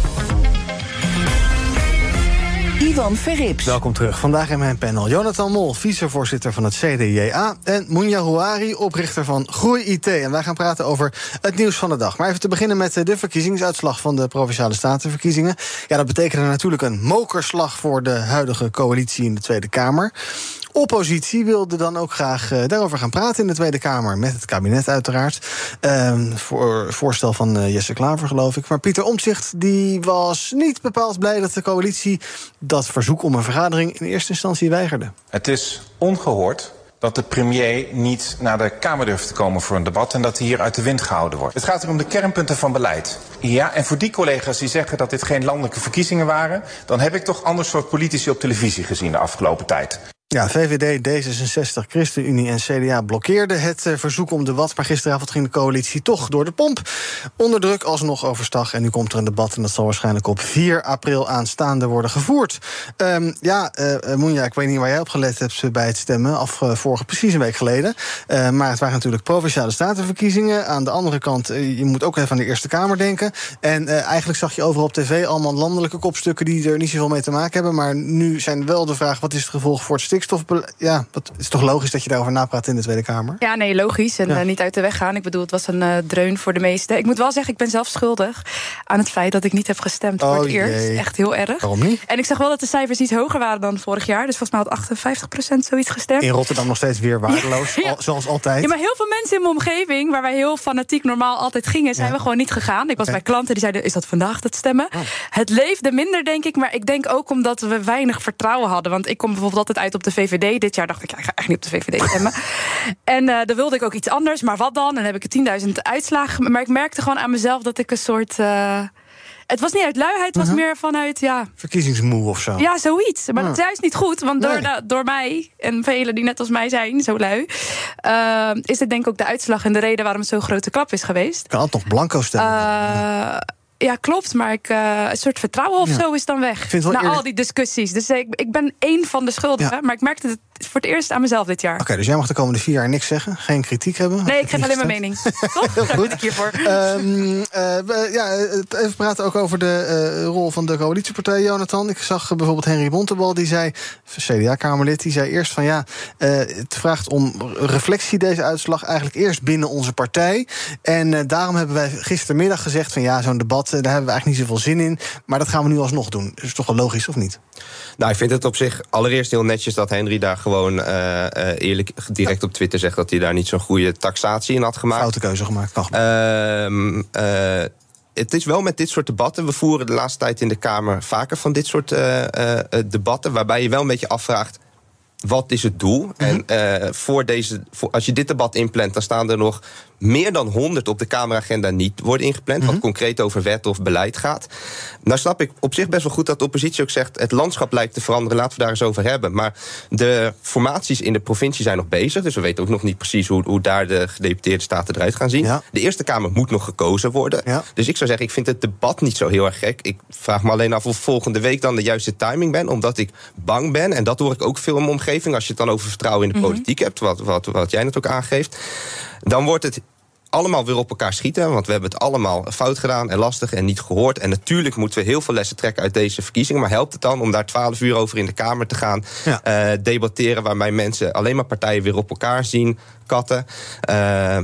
Ivan Verrips. Welkom terug. Vandaag in mijn panel Jonathan Mol, vicevoorzitter van het CDJA... en Mounja Houari, oprichter van Groei IT. En wij gaan praten over het nieuws van de dag. Maar even te beginnen met eh, de verkiezingsuitslag van de Provinciale Statenverkiezingen. Ja, dat betekende natuurlijk een mokerslag voor de huidige coalitie in de Tweede Kamer. Oppositie wilde dan ook graag eh, daarover gaan praten in de Tweede Kamer. Met het kabinet uiteraard. Ehm, voor voorstel van eh, Jesse Klaver, geloof ik. Maar Pieter Omtzigt die was niet bepaald blij dat de coalitie dat verzoek om een vergadering in eerste instantie weigerde. Het is ongehoord dat de premier niet naar de Kamer durft te komen voor een debat en dat hij hier uit de wind gehouden wordt. Het gaat hier om de kernpunten van beleid. Ja, en voor die collega's die zeggen dat dit geen landelijke verkiezingen waren, dan heb ik toch ander soort politici op televisie gezien de afgelopen tijd. Ja, VVD, D66, ChristenUnie en CDA blokkeerden het eh, verzoek om debat. Maar gisteravond ging de coalitie toch door de pomp. Onder druk alsnog overstag. En nu komt er een debat en dat zal waarschijnlijk op 4 april aanstaande worden gevoerd. Ehm, ja, eh Moenja, ik weet niet waar jij op gelet hebt bij het stemmen. Af vorige, precies een week geleden. Maar het waren natuurlijk provinciale statenverkiezingen. Aan de andere kant, je moet ook even aan de Eerste Kamer denken. En eigenlijk zag je overal op tv allemaal landelijke kopstukken die er niet zoveel mee te maken hebben. Maar nu zijn wel de vraag: wat is het gevolg voor het stikstof? Ja, dat het is toch logisch dat je daarover napraat in de Tweede Kamer? Ja, nee, logisch. En Ja. eh, niet uit de weg gaan. Ik bedoel, het was een eh, dreun voor de meesten. Ik moet wel zeggen, ik ben zelf schuldig aan het feit dat ik niet heb gestemd voor Oh, het eerst. Echt heel erg. Waarom niet? En ik zag wel dat de cijfers iets hoger waren dan vorig jaar. Dus volgens mij had 58% zoiets gestemd. In Rotterdam nog steeds weer waardeloos, <laughs> Ja. al- zoals altijd. Ja, maar heel veel mensen in mijn omgeving, waar wij heel fanatiek normaal altijd gingen, zijn Ja. we gewoon niet gegaan. Ik was bij klanten die zeiden: Is dat vandaag het stemmen? Oh. Het leefde minder, denk ik. Maar ik denk ook omdat we weinig vertrouwen hadden. Want ik kom bijvoorbeeld altijd uit op de VVD. Dit jaar dacht ik: ja, Ik ga echt niet op de VVD stemmen. <laughs> en eh dan wilde ik ook iets anders. Maar wat dan? En dan heb ik 10.000 uitslagen. Maar ik merkte gewoon aan mezelf dat ik een soort. eh, het was niet uit luiheid, het was Mhm. meer vanuit. Ja, Verkiezingsmoe of zo. ja, zoiets. Maar dat is Ah. juist niet goed. Want door, Nee. de- door mij en velen die net als mij zijn, zo lui... eh, is dit denk ik ook de uitslag en de reden waarom het zo'n grote klap is geweest. Kan nog blanco stemmen. Eh, Ja, klopt. Maar ik, uh, een soort vertrouwen of Ja. zo is dan weg. Na al die discussies. Dus ik, ik ben één van de schuldigen. Maar ik merkte het voor het eerst aan mezelf dit jaar. Oké, dus jij mag de komende vier jaar niks zeggen, geen kritiek hebben. Nee, ik geef alleen mijn mening. Toch? Ben ik hiervoor. Ehm, eh, we- ja, eh, even praten ook over de eh, rol van de coalitiepartij, Jonathan. Ik zag eh, bijvoorbeeld Henry Bontebal, die zei, CDA-Kamerlid, die zei eerst van ja, eh, het vraagt om reflectie, deze uitslag, eigenlijk eerst binnen onze partij. En eh, daarom hebben wij gistermiddag gezegd van ja, zo'n debat, eh, daar hebben we eigenlijk niet zoveel zin in. Maar dat gaan we nu alsnog doen. Dat is toch wel logisch, of niet? Nou, ik vind het op zich allereerst heel netjes dat Henry daar gewoon eh, eh, eerlijk direct op Twitter zegt dat hij daar niet zo'n goede taxatie in had gemaakt. Foute keuze gemaakt, kan Ehm, eh, het is wel met dit soort debatten. We voeren de laatste tijd in de Kamer vaker van dit soort debatten. Waarbij je wel een beetje afvraagt. Wat is het doel? En eh, voor deze, voor, als je dit debat inplant, dan staan er nog meer dan 100 op de Kameragenda niet worden ingepland. Wat concreet over wet of beleid gaat. Nou snap ik op zich best wel goed dat de oppositie ook zegt. Het landschap lijkt te veranderen, laten we daar eens over hebben. Maar de formaties in de provincie zijn nog bezig. Dus we weten ook nog niet precies hoe, hoe daar de gedeputeerde staten eruit gaan zien. De Eerste Kamer moet nog gekozen worden. Dus ik zou zeggen, ik vind het debat niet zo heel erg gek. Ik vraag me alleen af of volgende week dan de juiste timing ben. Omdat ik bang ben. En dat hoor ik ook veel in mijn omgeving. Als je het dan over vertrouwen in de politiek hebt. Wat, wat, wat jij net ook aangeeft. Dan wordt het allemaal weer op elkaar schieten. Want we hebben het allemaal fout gedaan en lastig en niet gehoord. En natuurlijk moeten we heel veel lessen trekken uit deze verkiezingen. Maar helpt het dan om daar twaalf uur over in de Kamer te gaan eh, debatteren... waarbij mensen alleen maar partijen weer op elkaar zien, katten? Eh,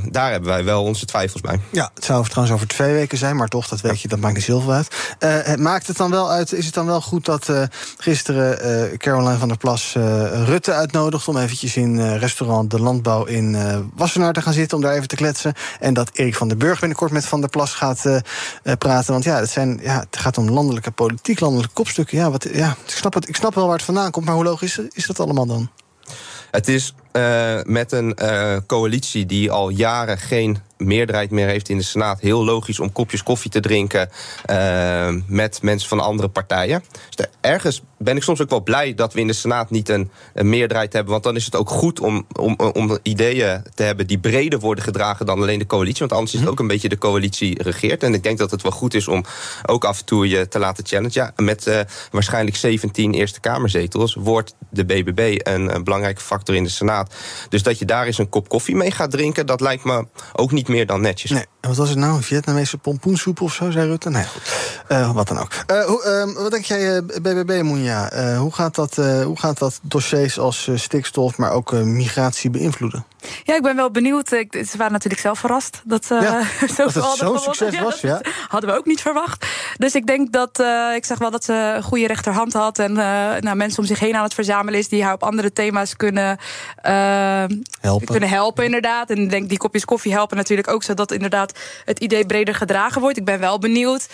daar hebben wij wel onze twijfels bij. Ja, het zou trouwens over twee weken zijn, maar toch, dat weet je, dat maakt niet zoveel uit. Eh, het maakt het dan wel uit, is het dan wel goed dat eh, gisteren Caroline van der Plas Rutte uitnodigt om eventjes in restaurant De Landbouw in Wassenaar te gaan zitten om daar even te kletsen. En dat Erik van der Burg binnenkort met Van der Plas gaat praten. Want ja, het, zijn, ja, het gaat om landelijke politiek, landelijke kopstukken. Ja, wat, ja ik, snap het, ik snap wel waar het vandaan komt, maar hoe logisch is dat allemaal dan? Het is eh, met een eh, coalitie die al jaren geen meerderheid meer heeft in de Senaat... heel logisch om kopjes koffie te drinken eh, met mensen van andere partijen. Dus ergens ben ik soms ook wel blij dat we in de Senaat niet een, een meerderheid hebben... want dan is het ook goed om, om, om ideeën te hebben die breder worden gedragen... dan alleen de coalitie, want anders is het ook een beetje de coalitie regeert. En ik denk dat het wel goed is om ook af en toe je te laten challengen. Ja, met waarschijnlijk 17 Eerste Kamerzetels wordt de BBB een, een belangrijke factor in de Senaat. Dus dat je daar eens een kop koffie mee gaat drinken... dat lijkt me ook niet meer dan netjes. Nee, en wat was het nou? Een Vietnamese pompoensoep of zo, zei Rutte? Nee, goed. Eh, wat dan ook. Eh, hoe, ehm, wat denk jij, eh, BBB, Moenja? Eh, hoe, gaat dat, eh, hoe gaat dat dossiers als eh, stikstof, maar ook eh, migratie beïnvloeden? Ja, ik ben wel benieuwd. Ik, ze waren natuurlijk zelf verrast dat, eh Ja, <laughs> zo dat het hadden zo'n succes was, ja. dat <laughs> hadden we ook niet verwacht. Dus ik denk dat, eh, ik zeg wel dat ze een goede rechterhand had. En eh, nou, mensen om zich heen aan het verzamelen is die haar op andere thema's kunnen, Helpen. kunnen helpen, inderdaad. En ik denk die kopjes koffie helpen natuurlijk ook, zodat inderdaad het idee breder gedragen wordt. Ik ben wel benieuwd.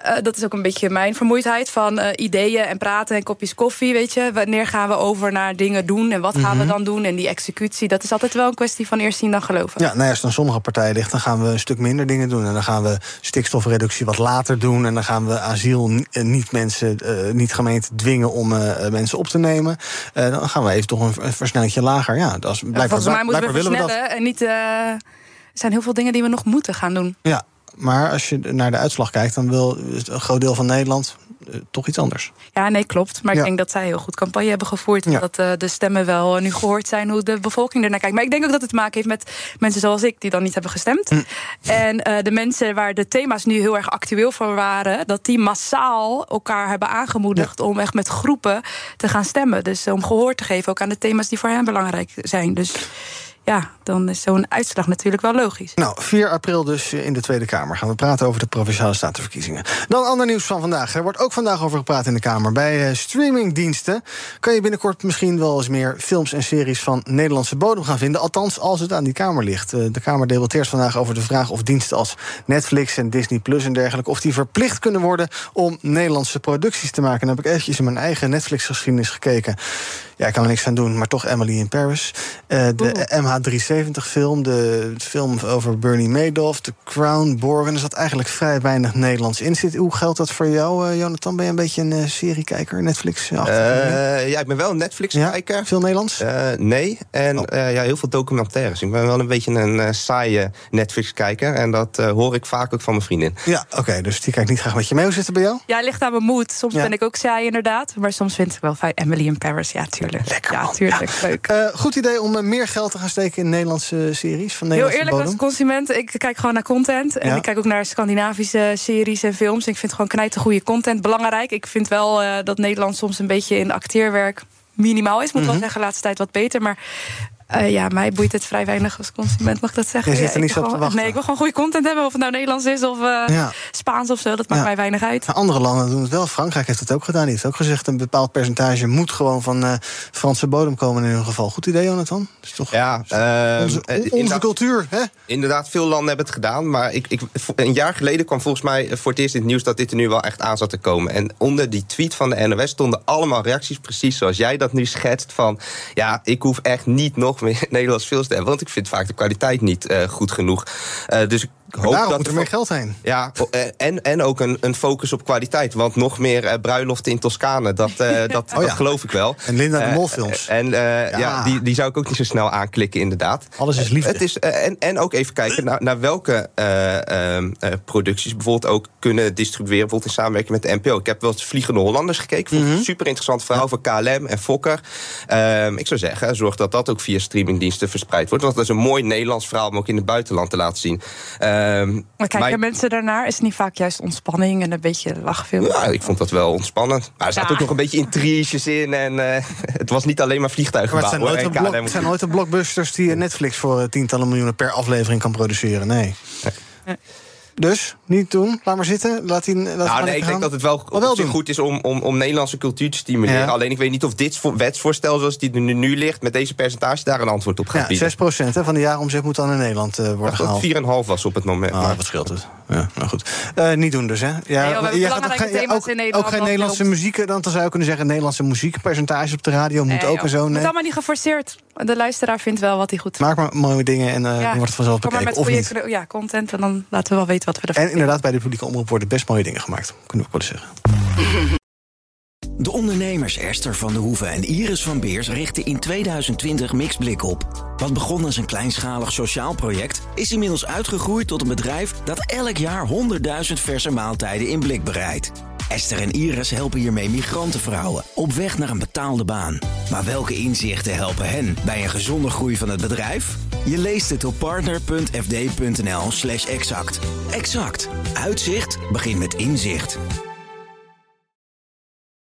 Eh, dat is ook een beetje mijn vermoeidheid van eh, ideeën en praten en kopjes koffie. Weet je, wanneer gaan we over naar dingen doen en wat gaan we Mhm. dan doen? En die executie, dat is altijd wel een kwestie van eerst zien dan geloven. Ja, nou ja, als het aan sommige partijen ligt, dan gaan we een stuk minder dingen doen. En dan gaan we stikstofreductie wat later doen. En dan gaan we asiel eh, niet mensen, niet gemeenten dwingen om mensen op te nemen. Dan gaan we even toch een, een versnellingje lager. Ja, dat is blijkbaar, Volgens mij moeten we versnellen en niet. er zijn heel veel dingen die we nog moeten gaan doen. Ja, maar als je naar de uitslag kijkt, dan wil een groot deel van Nederland eh, toch iets anders. Ja, nee, klopt. Maar Ja. ik denk dat zij heel goed campagne hebben gevoerd. En dat eh, de stemmen wel eh, nu gehoord zijn hoe de bevolking ernaar kijkt. Maar ik denk ook dat het te maken heeft met mensen zoals ik, die dan niet hebben gestemd. Hm. En de mensen waar de thema's nu heel erg actueel voor waren, dat die massaal elkaar hebben aangemoedigd om echt met groepen te gaan stemmen. Dus om gehoor te geven ook aan de thema's die voor hen belangrijk zijn. Dus ja, dan is zo'n uitslag natuurlijk wel logisch. Nou, 4 april dus in de Tweede Kamer gaan we praten over de Provinciale Statenverkiezingen. Dan ander nieuws van vandaag. Er wordt ook vandaag over gepraat in de Kamer. Bij eh, streamingdiensten kan je binnenkort misschien wel eens meer films en series van Nederlandse bodem gaan vinden. Althans, als het aan die Kamer ligt. Eh, De Kamer debatteert vandaag over de vraag of diensten als Netflix en Disney Plus en dergelijke, of die verplicht kunnen worden om Nederlandse producties te maken. Dan heb ik eventjes in mijn eigen Netflix-geschiedenis gekeken. Ja, ik kan er niks aan doen, maar toch Emily in Paris. Uh, de MH370-film, de film over Bernie Madoff, The Crown, Borgen. Er zat eigenlijk vrij weinig Nederlands in. Zit, hoe geldt dat voor jou, uh, Jonathan? Ben je een beetje een uh, seriekijker, Netflix? ja, ik ben wel een Netflix-kijker. Ja? Veel Nederlands? nee, en oh. ja, heel veel documentaires. Ik ben wel een beetje een saaie Netflix-kijker. En dat hoor ik vaak ook van mijn vriendin. Ja, oké, dus die kijkt niet graag met je mee. Hoe zit het bij jou? Ja, ligt aan mijn moed. Soms ben ik ook saai, inderdaad. Maar soms vind ik wel fijn. Emily in Paris, ja, tuurlijk. Lekker, ja, tuurlijk. Leuk. Uh, goed idee om meer geld te gaan steken in Nederlandse series. Van Heel eerlijk, bodem. als consument, ik kijk gewoon naar content. En ja. ik kijk ook naar Scandinavische series en films. Ik vind gewoon knijten goede content belangrijk. Ik vind wel uh, dat Nederland soms een beetje in acteerwerk minimaal is. Moet mm -hmm. wel zeggen, de laatste tijd wat beter. Maar uh, ja, mij boeit het vrij weinig als consument, mag ik dat zeggen? Je zit er ja, niet zo gewoon, te wachten. Nee, ik wil gewoon goede content hebben. Of het nou Nederlands is of uh, ja. Spaans of zo. Dat maakt ja. mij weinig uit. Nou, andere landen doen het wel. Frankrijk heeft het ook gedaan. Die heeft ook gezegd... een bepaald percentage moet gewoon van uh, Franse bodem komen in hun geval. Goed idee, Jonathan? Is toch ja, onze, onze cultuur, hè? Inderdaad, veel landen hebben het gedaan. Maar ik, ik, een jaar geleden kwam volgens mij voor het eerst in het nieuws... dat dit er nu wel echt aan zat te komen. En onder die tweet van de NOS stonden allemaal reacties... precies zoals jij dat nu schetst. Van, ja, ik hoef echt niet nog meer <laughs> Nederlands film want ik vind vaak de kwaliteit niet uh, goed genoeg. Uh, dus ik hoop dat moet er meer geld heen. Ja, en, en ook een, een focus op kwaliteit. Want nog meer uh, bruiloften in Toscane, dat, uh, <laughs> dat, oh ja. dat, geloof ik wel. En Linda de Mol films. En ja. ja, die, die zou ik ook niet zo snel aanklikken, inderdaad. Alles is liefde. Het is, en, en ook even kijken naar, naar welke ehm, producties bijvoorbeeld ook kunnen distribueren. Bijvoorbeeld in samenwerking met de NPO. Ik heb wel eens Vliegende Hollanders gekeken. Vond mm -hmm. super interessant verhaal voor KLM en Fokker. Um, ik zou zeggen, zorg dat dat ook via streamingdiensten verspreid wordt. Want dat is een mooi Nederlands verhaal om ook in het buitenland te laten zien. Um, maar kijken maar, mensen daarnaar? Is het niet vaak juist ontspanning en een beetje lachfilm? Ja, ik vond dat wel ontspannend. Maar er zaten ja. ook nog een beetje intriges in. En uh, <laughs> het was niet alleen maar vliegtuigen. Maar het zijn, nooit blok, het zijn nooit de blockbusters die Netflix voor tientallen miljoenen per aflevering kan produceren. Nee. nee. Dus, niet doen. Laat maar zitten. Laat die, laat nou, nee, ik denk dat het wel, wel goed is om, om, om Nederlandse cultuur te stimuleren. Ja. Alleen ik weet niet of dit wetsvoorstel zoals die er nu ligt... met deze percentage daar een antwoord op gaat ja, bieden. 6% hè, van de jaaromzet moet dan in Nederland uh, worden gehaald. 4,5 was op het moment. Ah, wat scheelt het? Ja, nou goed. Uh, niet doen dus, hè? Ja, nee, joh, je gaat ook, geen, ook, in ook geen Nederlandse muziek. Dan zou je kunnen zeggen, Nederlandse muziekpercentage op de radio moet nee, ook en zo. Het is allemaal niet geforceerd. De luisteraar vindt wel wat hij goed Maak maar mooie dingen en uh, wordt het vanzelf Kom bekeken. Maar met of goede, Ja, content en dan laten we wel weten wat we ervan En inderdaad, bij de publieke omroep worden best mooie dingen gemaakt. Kunnen we ook wel zeggen. De ondernemers Esther van de Hoeven en Iris van Beers richten in 2020 Mixblik op. Wat begon als een kleinschalig sociaal project... is inmiddels uitgegroeid tot een bedrijf dat elk jaar 100.000 verse maaltijden in blik bereidt. Esther en Iris helpen hiermee migrantenvrouwen op weg naar een betaalde baan. Maar welke inzichten helpen hen bij een gezonde groei van het bedrijf? Je leest het op partner.fd.nl slash exact. Exact. Uitzicht begint met inzicht.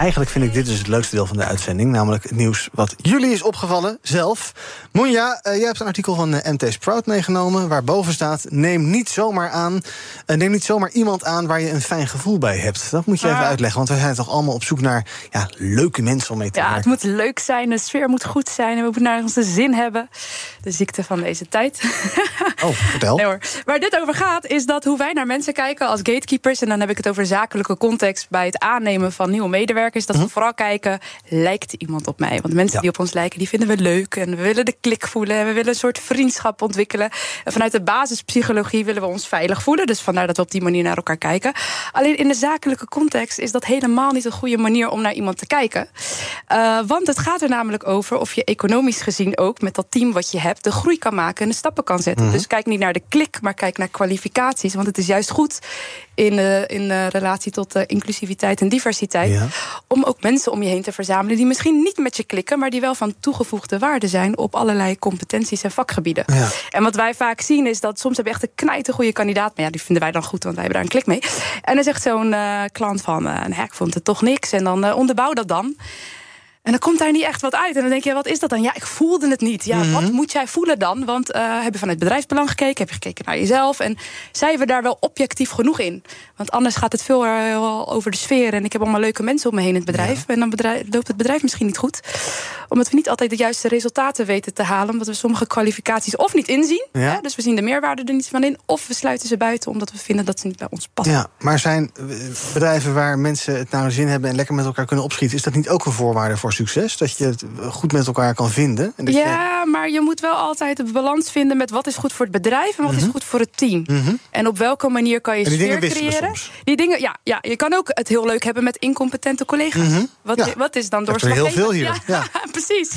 Eigenlijk vind ik dit dus het leukste deel van de uitzending. Namelijk het nieuws wat jullie is opgevallen, zelf. Moenja, uh, jij hebt een artikel van uh, MT Sprout meegenomen... waar boven staat, neem niet zomaar aan... Uh, neem niet zomaar iemand aan waar je een fijn gevoel bij hebt. Dat moet je even uitleggen, want we zijn toch allemaal op zoek naar... Ja, leuke mensen om mee te ja, werken. Ja, het moet leuk zijn, de sfeer moet goed zijn... en we moeten naar onze zin hebben. De ziekte van deze tijd. <laughs> Oh, vertel. Nee, hoor. Waar dit over gaat, is dat hoe wij naar mensen kijken als gatekeepers... en dan heb ik het over zakelijke context... bij het aannemen van nieuwe medewerkers is dat we vooral kijken, lijkt iemand op mij? Want mensen Ja. die op ons lijken, die vinden we leuk. En we willen de klik voelen. En we willen een soort vriendschap ontwikkelen. En vanuit de basispsychologie willen we ons veilig voelen. Dus vandaar dat we op die manier naar elkaar kijken. Alleen in de zakelijke context is dat helemaal niet een goede manier om naar iemand te kijken. Eh, want het gaat er namelijk over of je economisch gezien ook met dat team wat je hebt, de groei kan maken en de stappen kan zetten. Mhm. Dus kijk niet naar de klik, maar kijk naar kwalificaties. Want het is juist goed in, de in de relatie tot inclusiviteit en diversiteit. Ja. Om ook mensen om je heen te verzamelen die misschien niet met je klikken, maar die wel van toegevoegde waarde zijn op allerlei competenties en vakgebieden. Ja. En wat wij vaak zien is dat soms hebben we echt een knijte goede kandidaat. Maar ja, die vinden wij dan goed, want wij hebben daar een klik mee. En dan zegt zo'n eh, klant van, eh, nou ja, ik vond het toch niks. En dan eh, onderbouw dat dan. En dan komt daar niet echt wat uit. En dan denk je, wat is dat dan? Ja, ik voelde het niet. Ja, Mhm. wat moet jij voelen dan? Want eh, heb je vanuit bedrijfsbelang gekeken? Heb je gekeken naar jezelf? En zijn we daar wel objectief genoeg in? Want anders gaat het veel eh, over de sfeer. En ik heb allemaal leuke mensen om me heen in het bedrijf. En dan bedrijf, loopt het bedrijf misschien niet goed. Omdat we niet altijd de juiste resultaten weten te halen. Omdat we sommige kwalificaties of niet inzien. Ja. Hè? Dus we zien de meerwaarde er niet van in. Of we sluiten ze buiten omdat we vinden dat ze niet bij ons passen. Ja, maar zijn eh, bedrijven waar mensen het naar hun zin hebben en lekker met elkaar kunnen opschieten, is dat niet ook een voorwaarde voor succes? Dat je het goed met elkaar kan vinden? En dat je- Ja, maar je moet wel altijd de balans vinden met wat is goed voor het bedrijf en wat is goed voor het team. Mhm. En op welke manier kan je En die sfeer dingen creëren? soms. Die dingen, ja, ja, je kan ook het heel leuk hebben met incompetente collega's. Mhm. Wat, Ja. wat is dan hebt er heel doorslaggevend? veel hier. Ja, <laughs> precies.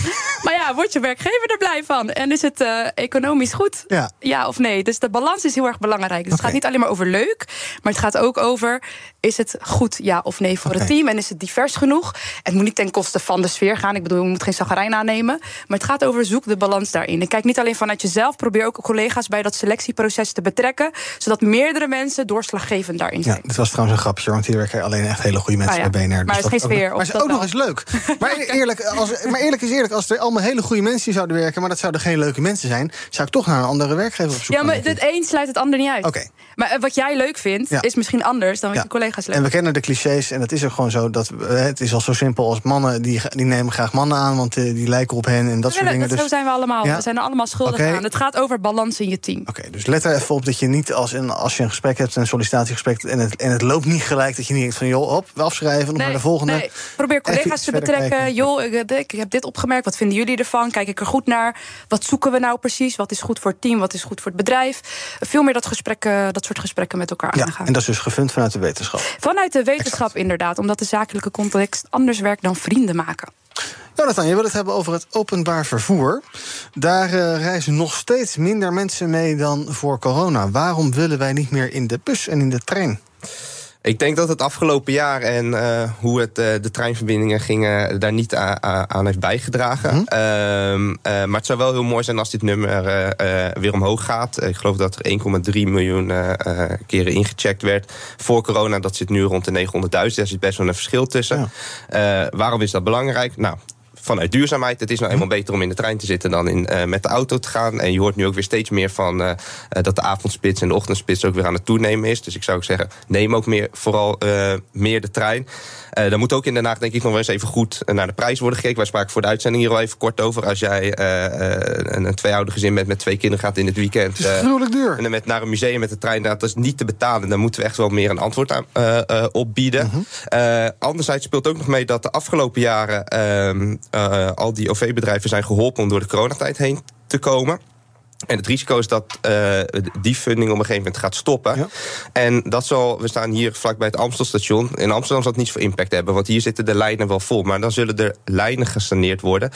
Maar ja, wordt je werkgever er blij van? En is het eh, economisch goed? Ja. of nee? Dus de balans is heel erg belangrijk. Dus het gaat niet alleen maar over leuk, maar het gaat ook over: is het goed, ja of nee, voor het team? En is het divers genoeg? Het moet niet ten koste van de sfeer gaan. Ik bedoel, je moet geen zagarijn aannemen. Maar het gaat over zoek de balans daarin. En kijk niet alleen vanuit jezelf, probeer ook collega's bij dat selectieproces te betrekken, zodat meerdere mensen doorslaggevend daarin Ja, zijn. dit was trouwens een grapje, want hier werken alleen echt hele goede mensen Ah, ja. bij BNR. Maar dus het is dat geen ook sfeer, Maar het is ook dat nog eens leuk. <laughs> Maar eerlijk, als, maar eerlijk is eerlijk, als er allemaal hele goede mensen zouden werken, maar dat zouden geen leuke mensen zijn, zou ik toch naar een andere werkgever op zoek Ja, maar het een sluit het ander niet uit. Oké. Maar eh, wat jij leuk vindt, Ja. is misschien anders dan wat Ja. je collega's leuk En we kennen de clichés en het is ook gewoon zo dat eh, het is al zo simpel als mannen die, die nemen graag mannen aan, want eh, die lijken op hen en dat soort dingen. dat, Dus, zo zijn we allemaal. Ja? We zijn er allemaal schuldig aan. Het gaat over balans in je team. Oké, dus let er even op dat je niet als, een, als je een gesprek hebt, een sollicitatiegesprek, en het, en het loopt niet gelijk, dat je niet denkt van joh, op, we afschrijven, nog naar de volgende. nee. Probeer collega's te betrekken. kijken. Joh, ik, ik heb dit opgemerkt. Wat vinden jullie ervan? Kijk ik er goed naar? Wat zoeken we nou precies? Wat is goed voor het team? Wat is goed voor het bedrijf? Veel meer dat, gesprek, eh, dat soort gesprekken met elkaar Ja, aangaan. en dat is dus gefund vanuit de wetenschap. Vanuit de wetenschap inderdaad. Omdat de zakelijke context anders werkt dan vrienden maken. Jonathan, je wil het hebben over het openbaar vervoer. Daar eh, reizen nog steeds minder mensen mee dan voor corona. Waarom willen wij niet meer in de bus en in de trein? Ik denk dat het afgelopen jaar en eh, hoe het, eh, de treinverbindingen gingen daar niet aan heeft bijgedragen. Mhm. Ehm, eh, maar het zou wel heel mooi zijn als dit nummer weer omhoog gaat. Ik geloof dat er 1,3 miljoen keren ingecheckt werd. Voor corona, dat zit nu rond de 900.000. Daar zit best wel een verschil tussen. Waarom is dat belangrijk? Nou, vanuit duurzaamheid. Het is nou eenmaal beter om in de trein te zitten dan in, eh, met de auto te gaan. En je hoort nu ook weer steeds meer van eh, eh, dat de avondspits en de ochtendspits ook weer aan het toenemen is. Dus ik zou ook zeggen, neem ook meer, vooral meer de trein. Eh dan moet ook in Den Haag denk ik nog wel eens even goed naar de prijs worden gekeken. Wij spraken voor de uitzending hier al even kort over. Als jij eh, eh, een, een tweeouder gezin bent met twee kinderen gaat in het weekend... Het is eh, gruwelijk duur. en dan met, naar een museum met de trein, dat is niet te betalen. Daar moeten we echt wel meer een antwoord aan eh, eh, op bieden. Mhm. Eh, anderzijds speelt ook nog mee dat de afgelopen jaren ehm, eh, al die OV-bedrijven zijn geholpen om door de coronatijd heen te komen. En het risico is dat eh, die funding op een gegeven moment gaat stoppen. En dat zal, we staan hier vlakbij het Amstelstation. In Amsterdam zal het niet zoveel impact hebben, want hier zitten de lijnen wel vol. Maar dan zullen er lijnen gesaneerd worden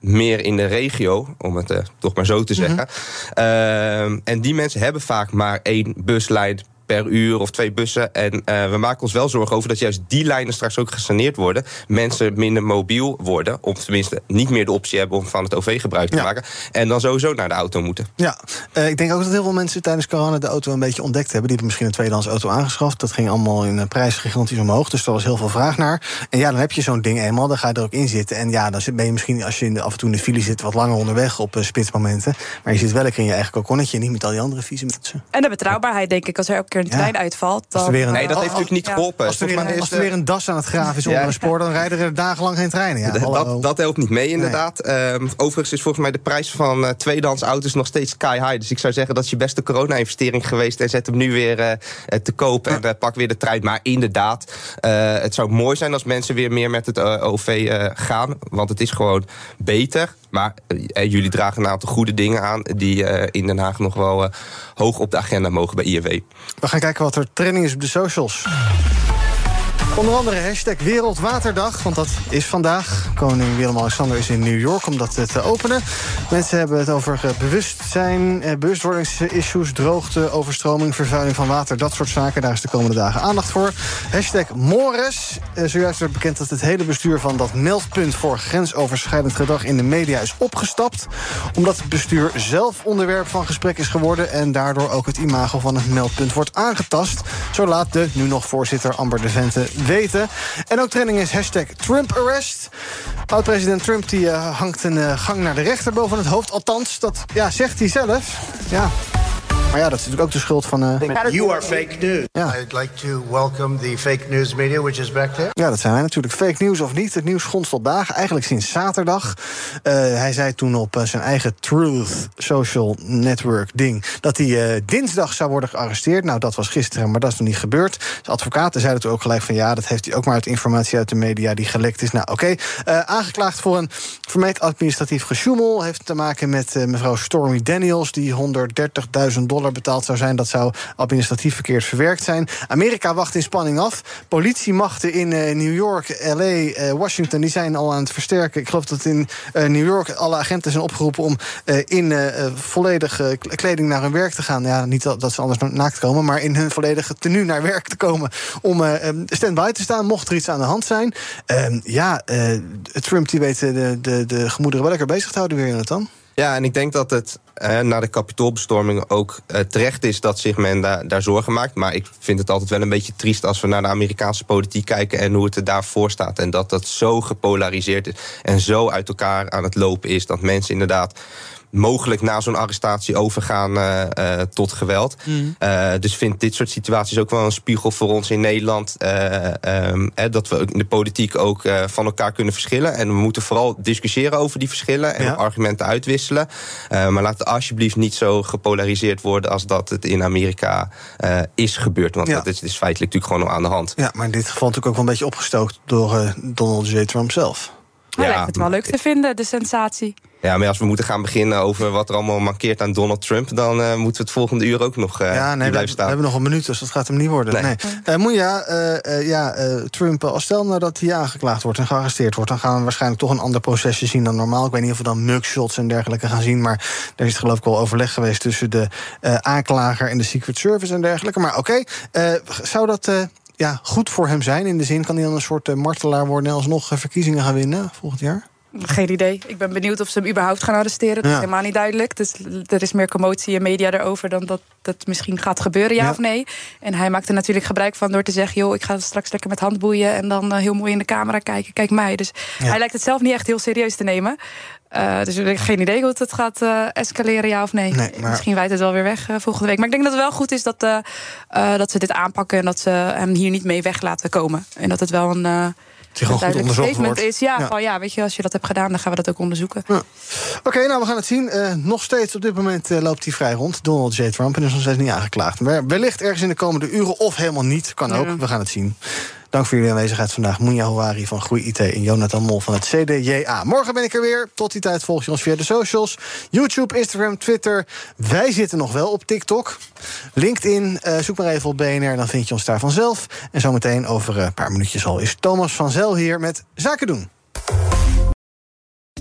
meer in de regio, om het eh, toch maar zo te zeggen. Ehm, en die mensen hebben vaak maar één buslijn per uur of twee bussen. En eh, we maken ons wel zorgen over dat juist die lijnen straks ook gesaneerd worden. Mensen minder mobiel worden. Of tenminste niet meer de optie hebben om van het OV gebruik te maken. En dan sowieso naar de auto moeten. Ja, eh, ik denk ook dat heel veel mensen tijdens corona de auto een beetje ontdekt hebben. Die hebben misschien een tweedehands auto aangeschaft. Dat ging allemaal in een prijs gigantisch omhoog. Dus er was heel veel vraag naar. En ja, dan heb je zo'n ding eenmaal. Dan ga je er ook in zitten. En ja, dan zit- ben je misschien als je in de, af en toe in de file zit... wat langer onderweg op eh, spitsmomenten. Maar je zit wel lekker in je eigen kokonnetje. Niet met al die andere vieze mensen. En de betrouwbaarheid, denk ik, als er elke keer een trein uitvalt. Dan, Als er weer een, Nee, dat heeft natuurlijk niet Ja. geholpen. Als er, weer, als er weer een das aan het graven is onder een spoor... dan rijden er dagenlang geen treinen. Ja, Dat- dat, helpt niet mee, inderdaad. Ehm, overigens is volgens mij de prijs van eh, tweedehands auto's nog steeds sky high. Dus ik zou zeggen dat is je beste corona-investering geweest. En zet hem nu weer eh, eh, te koop en eh, pak weer de trein. Maar inderdaad, eh, het zou mooi zijn als mensen weer meer met het eh, OV eh, gaan. Want het is gewoon beter. Maar eh, jullie dragen een aantal goede dingen aan... die eh, in Den Haag nog wel eh, hoog op de agenda mogen bij INW. We gaan kijken wat er trending is op de socials. Onder andere hashtag Wereldwaterdag, want dat is vandaag. Koning Willem-Alexander is in New York om dat te openen. Mensen hebben het over eh, bewustzijn, eh, bewustwordingsissues... droogte, overstroming, vervuiling van water, dat soort zaken. Daar is de komende dagen aandacht voor. Hashtag Mores. Eh, zojuist werd bekend dat het hele bestuur van dat meldpunt... voor grensoverschrijdend gedrag in de media is opgestapt. Omdat het bestuur zelf onderwerp van gesprek is geworden... en daardoor ook het imago van het meldpunt wordt aangetast. Zo laat de nu nog voorzitter Amber de Vente weten. En ook trending is hashtag Trump arrest. Oud-president Trump die, uh, hangt een uh, gang naar de rechter boven het hoofd. Althans, dat ja, zegt hij zelf. Ja. Maar ja, dat is natuurlijk ook de schuld van... Uh... You are fake news. Ja. I'd like to welcome the fake news media, which is back there. Ja, dat zijn wij natuurlijk. Fake news of niet, het nieuws gonst tot dagen. Eigenlijk sinds zaterdag. Uh, hij zei toen op uh, zijn eigen Truth Social Network ding... dat hij dinsdag zou worden gearresteerd. Nou, dat was gisteren, maar dat is nog niet gebeurd. De advocaten zeiden toen ook gelijk van... ja, dat heeft hij ook maar uit informatie uit de media die gelekt is. Nou, oké. Okay. aangeklaagd voor een vermeend administratief gesjoemel. Heeft te maken met mevrouw Stormy Daniels... die 130.000 dollar betaald zou zijn. Dat zou administratief verkeerd verwerkt zijn. Amerika wacht in spanning af. Politiemachten in uh, New York, LA, uh, Washington, die zijn al aan het versterken. Ik geloof dat in uh, New York alle agenten zijn opgeroepen om in volledige kleding naar hun werk te gaan. Ja, niet dat, ze anders naakt komen, maar in hun volledige tenue naar werk te komen. Om stand-by te staan, mocht er iets aan de hand zijn. Ehm, ja, Trump die weet de, de, de gemoederen wel lekker bezig te houden weer, Jonathan. Ja, en ik denk dat het eh, na de kapitoolbestorming ook eh, terecht is dat zich men daar, daar zorgen maakt. Maar ik vind het altijd wel een beetje triest als we naar de Amerikaanse politiek kijken en hoe het er daarvoor staat. En dat dat zo gepolariseerd is en zo uit elkaar aan het lopen is dat mensen inderdaad mogelijk na zo'n arrestatie overgaan uh, uh, tot geweld. Mm. Uh, dus vind dit soort situaties ook wel een spiegel voor ons in Nederland. Um, dat we in de politiek ook van elkaar kunnen verschillen. En we moeten vooral discussiëren over die verschillen en ja. argumenten uitwisselen. maar laat het alsjeblieft niet zo gepolariseerd worden als dat het in Amerika is gebeurd. Want ja. dat is, is, feitelijk natuurlijk gewoon al aan de hand. Ja, maar in dit geval natuurlijk ook wel een beetje opgestookt door Donald J. Trump zelf. Hij ja, lijkt het wel leuk te vinden, de sensatie. Ja, maar als we moeten gaan beginnen over wat er allemaal mankeert aan Donald Trump... dan uh, moeten we het volgende uur ook nog uh, ja, nee, blijven staan. We hebben nog een minuut, dus dat gaat hem niet worden. Nee. nee. Uh, Moeja, ja, Trump, als stel nou dat hij aangeklaagd wordt en gearresteerd wordt... dan gaan we waarschijnlijk toch een ander procesje zien dan normaal. Ik weet niet of we dan mugshots en dergelijke gaan zien... maar er is geloof ik wel overleg geweest tussen de aanklager... en de Secret Service en dergelijke. Maar oké, okay, zou dat ja, goed voor hem zijn? In de zin, kan hij dan een soort martelaar worden... en alsnog verkiezingen gaan winnen volgend jaar? Geen idee. Ik ben benieuwd of ze hem überhaupt gaan arresteren. Dat is helemaal niet duidelijk. Dus er is meer commotie en media erover dan dat dat misschien gaat gebeuren, ja, ja, of nee. En hij maakt er natuurlijk gebruik van door te zeggen: joh, ik ga straks lekker met handboeien en dan uh, heel mooi in de camera kijken. Kijk mij. Dus ja. hij lijkt het zelf niet echt heel serieus te nemen. Uh, dus ik heb geen idee hoe het gaat uh, escaleren, ja of nee. nee maar... Misschien wijt het wel weer weg volgende week. Maar ik denk dat het wel goed is dat, dat ze dit aanpakken en dat ze hem hier niet mee weg laten komen. En dat het wel een een duidelijk statement is. Ja, ja. Van, ja, weet je, als je dat hebt gedaan, dan gaan we dat ook onderzoeken. Ja. Oké, okay, nou, we gaan het zien. Uh, nog steeds op dit moment uh, loopt hij vrij rond, Donald J. Trump. En is nog steeds niet aangeklaagd. Maar wellicht ergens in de komende uren of helemaal niet. Kan ook, we gaan het zien. Dank voor jullie aanwezigheid vandaag. Moenja Houari van Groei IT en Jonathan Mol van het CDJA. Morgen ben ik er weer. Tot die tijd volg je ons via de socials. YouTube, Instagram, Twitter. Wij zitten nog wel op TikTok. LinkedIn, uh, zoek maar even op BNR, dan vind je ons daar vanzelf. En zometeen over een paar minuutjes al is Thomas van Zel hier met Zaken doen.